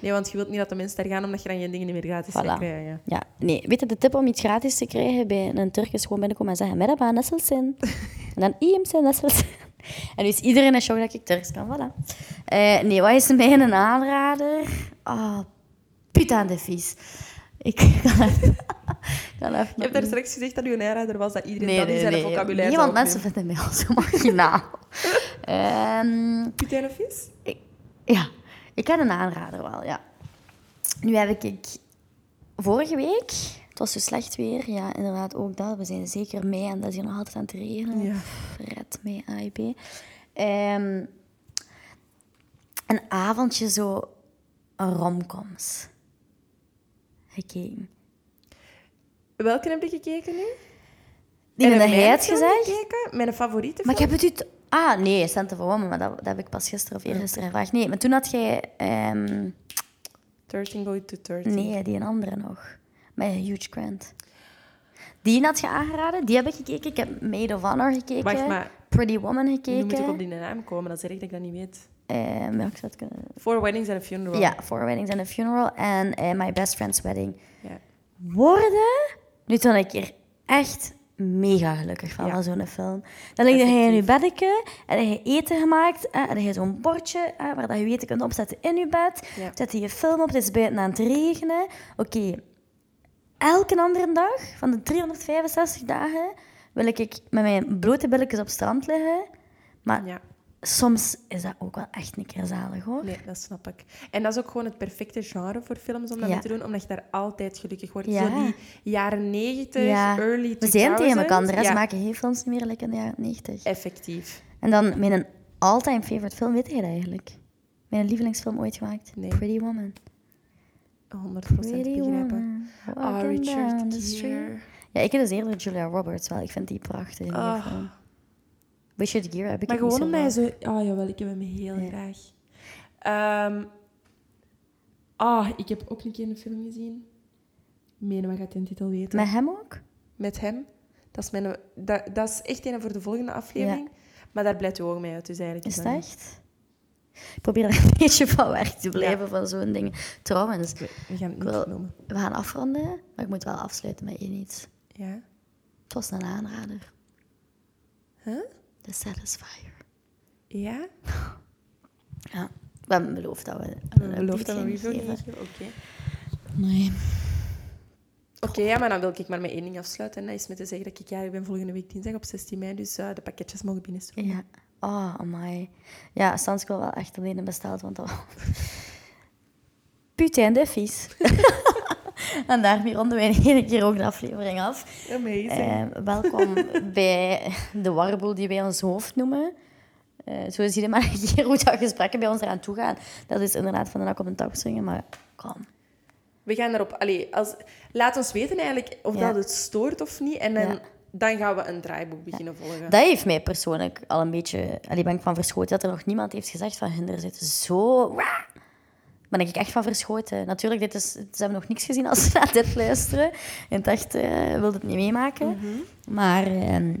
Nee, want je wilt niet dat de mensen daar gaan omdat je dan geen dingen niet meer gratis Voilà. gaat krijgen. Ja, nee. Weet je, de tip om iets gratis te krijgen bij een Turk is gewoon binnenkomen en zeggen, merhaba, nasılsın? en dan, iyiyim sen, nasılsın? En nu is iedereen een shock dat ik Turks kan, voilà. Eh, nee, wat is mij een aanrader? Ah, puta de vies. Ik kan even... kan even Je hebt daar straks gezegd dat uw aanrader was dat iedereen Nee, dat in nee, zijn nee. vocabulaire Nee, want mensen vinden mij al zo marginaal. Ehm, Putain vis? ik- ja, ik heb een aanrader wel, ja. Nu heb ik vorige week, het was zo slecht weer, ja, inderdaad ook dat. We zijn zeker mee en dat is hier nog altijd aan het regenen. Ja. Red mee, AIP. Ehm, een avondje zo romcoms gekeken. Welke heb je gekeken nu? Die het film gezegd? gekeken? Mijn favoriete Maar ik heb het u... Ah, nee, Cent of a Woman, maar dat, dat heb ik pas gisteren of eergisteren gevraagd. Nee, maar toen had jij... ehm, 13 Going to 30. nee, die een andere nog. Met Hugh Grant. Die had je aangeraden, die heb ik gekeken. Ik heb Maid of Honor gekeken. Wacht, maar Pretty Woman nu gekeken. moet ik op die naam komen. Dat is erg dat ik dat niet weet. Ja, ik zou het kunnen... Four Weddings and a Funeral. Ja, Four Weddings and a Funeral en eh, My Best Friend's Wedding. Ja. Worden, nu toen ik hier echt mega gelukkig van, Ja. zo'n film. Dan lig je in je beddeke en dan heb je eten gemaakt en dan heb je zo'n bordje eh, waar dat je eten kunt opzetten in je bed. Ja. Zet je je film op, het is buiten aan het regenen. Oké, elke andere dag van de 365 dagen wil ik met mijn blote billetjes op strand liggen. Maar ja. Soms is dat ook wel echt een keer zalig, hoor. Nee, dat snap ik. En dat is ook gewoon het perfecte genre voor films om dat Ja. te doen, omdat je daar altijd gelukkig wordt. Ja. Zo die jaren 90, Ja. early 2000s. We zijn tegen elkaar. Ze Ja, maken geen films meer like in de jaren 90. effectief. En dan mijn all-time favorite film, weet je dat eigenlijk? Mijn lievelingsfilm ooit gemaakt? Nee. Pretty Woman. 100% Pretty begrijpen. Woman. Down Richard. Gere. Ja, ik heb dus eerder Julia Roberts wel. Ik vind die prachtig in die Ah. film. Richard Gere heb ik Maar gewoon omdat zo hij zo... Oh, jawel, ik heb hem heel Ja. graag. Ehm ah, ik heb ook een keer een film gezien. Wat gaat een titel weten? Met hem ook? Met hem. Dat is, mijn, dat, dat is echt een voor de volgende aflevering. Maar daar blijft u ook mee uit, dus eigenlijk Is dat niet. echt? Ik probeer er een beetje van weg te blijven van zo'n ding. Trouwens, We, we gaan het niet wil- noemen. we gaan afronden, maar ik moet wel afsluiten met één iets. Ja? Het was een aanrader. Huh? The Satisfier. Ja? Ja, we hebben beloofd dat we We een beloofden dat we review geven. Oké. Nee. Oké, ja, maar dan wil ik maar met één ding afsluiten. En dat is met te zeggen dat ik, ja, ik ben volgende week dinsdag op 16 mei, dus eh, de pakketjes mogen binnenstromen. Ja. Oh, amai. Ja, Sans wel echt alleen besteld, want dat... Putain de vies. en daarmee ronden wij één keer ook de aflevering af. Amazing. Eh, welkom bij de warboel die wij ons hoofd noemen. Eh, zo zie je maar een keer hoe dat gesprekken bij ons eraan toe gaan. Dat is inderdaad van de nak op een tak swingen, maar kom. We gaan erop... Allee, als, laat ons weten eigenlijk of Ja. dat het stoort of niet. En dan, Ja. dan gaan we een draaiboek beginnen volgen. Dat heeft mij persoonlijk al een beetje... Allee, ben ik van verschoten dat er nog niemand heeft gezegd van... Hinder zit zo... Wah! Ben ik echt van verschoten. Natuurlijk, dit is, ze hebben nog niks gezien als ze naar dit luisteren. In het echt uh, wilde het niet meemaken. Maar ehm,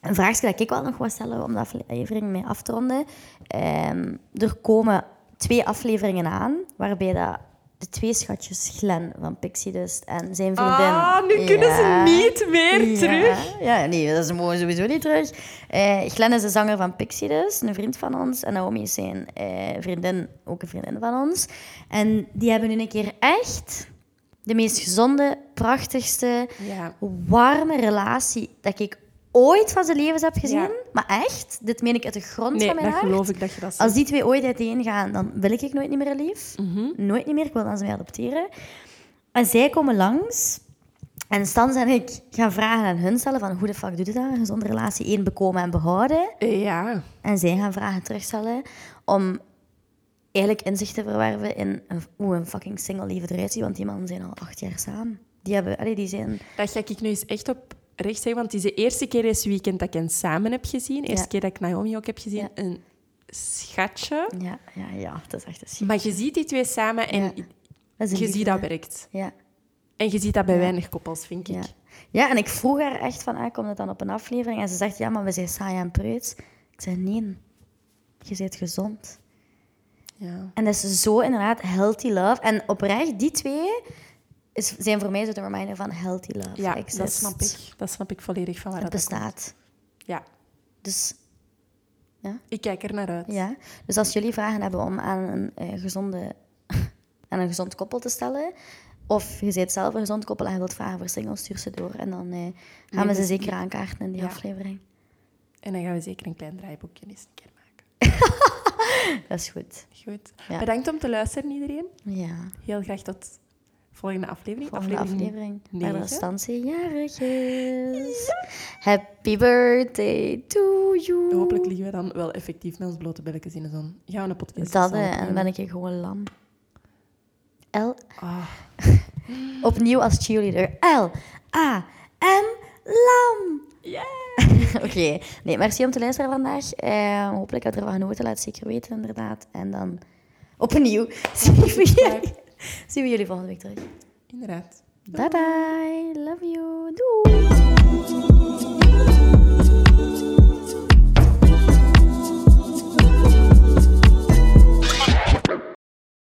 een vraagje dat ik wel nog wil stellen om de aflevering mee af te ronden. Ehm, er komen twee afleveringen aan waarbij dat de twee schatjes Glen van Pixie Dust en zijn vriendin... Ah, nu kunnen Ja. ze niet meer Ja. terug. Ja, nee, dat is mogen sowieso niet terug. Eh Glenn is de zanger van Pixie dus, een vriend van ons. En Naomi is zijn eh, vriendin, ook een vriendin van ons. En die hebben nu een keer echt de meest gezonde, prachtigste, Ja. warme relatie dat ik ooit van zijn levens heb gezien. Ja. Maar echt, dit meen ik uit de grond Nee, van mijn dat hart. geloof ik dat je dat zegt. Als die twee ooit uiteen gaan, dan wil ik nooit niet meer lief. Mhm. Nooit niet meer. Ik wil dan ze mij adopteren. En zij komen langs. En Stans en ik gaan vragen aan hun stellen van hoe de fuck doe je dat? Een gezonde relatie één bekomen en behouden. Ja. En zij gaan vragen terugstellen om eigenlijk inzicht te verwerven in een, hoe een fucking single leven eruit ziet. Want die mannen zijn al acht jaar samen. Die, hebben, allee, die zijn... Dat ga ik nu eens echt op recht zeggen, want het is de eerste keer deze weekend dat ik hen samen heb gezien. De eerste Ja. keer dat ik Naomi ook heb gezien. Ja. Een schatje. Ja, ja, ja. Dat is echt een. Maar je ziet die twee samen en je liefde. ziet dat werkt. Ja. En je ziet dat bij weinig koppels, vind ik. Ja. ja, en ik vroeg haar echt van, ah, komt het dan op een aflevering? En ze zegt, ja, maar we zijn saai en preuts. Ik zei, nee, je bent gezond. Ja. En dat is zo inderdaad healthy love. En oprecht, die twee is, zijn voor mij zo de reminder van healthy love. Ja, exists. dat snap ik. Dat snap ik volledig van waar Het dat komt. bestaat. Ja, Dus, ik kijk er naar uit. ja. dus als jullie vragen hebben om aan een, eh, gezonde, aan een gezond koppel te stellen, of je bent zelf een gezond koppel en je wilt vragen voor singles, stuur ze door. En dan eh, gaan we ze dus- zeker aankaarten in die Ja. aflevering. En dan gaan we zeker een klein draaiboekje eens een keer maken. Dat is goed. Goed. Ja. Bedankt om te luisteren, iedereen. Ja. Heel graag tot volgende aflevering. Volgende aflevering. Stanse jarig is. Happy birthday to you. Hopelijk liggen we dan wel effectief met ons blote belletjes in de zon. Gaan we een podcast Dat eh, en ben ik gewoon lam. L. Ah. Opnieuw als cheerleader. L. A. M. Lam. Oké. Nee, merci om te luisteren vandaag. Eh, hopelijk heb je ervan genoten. Laat het zeker weten, inderdaad. En dan opnieuw zien we jullie, Zien we jullie volgende week terug. Inderdaad. Bye bye. Love you. Doei.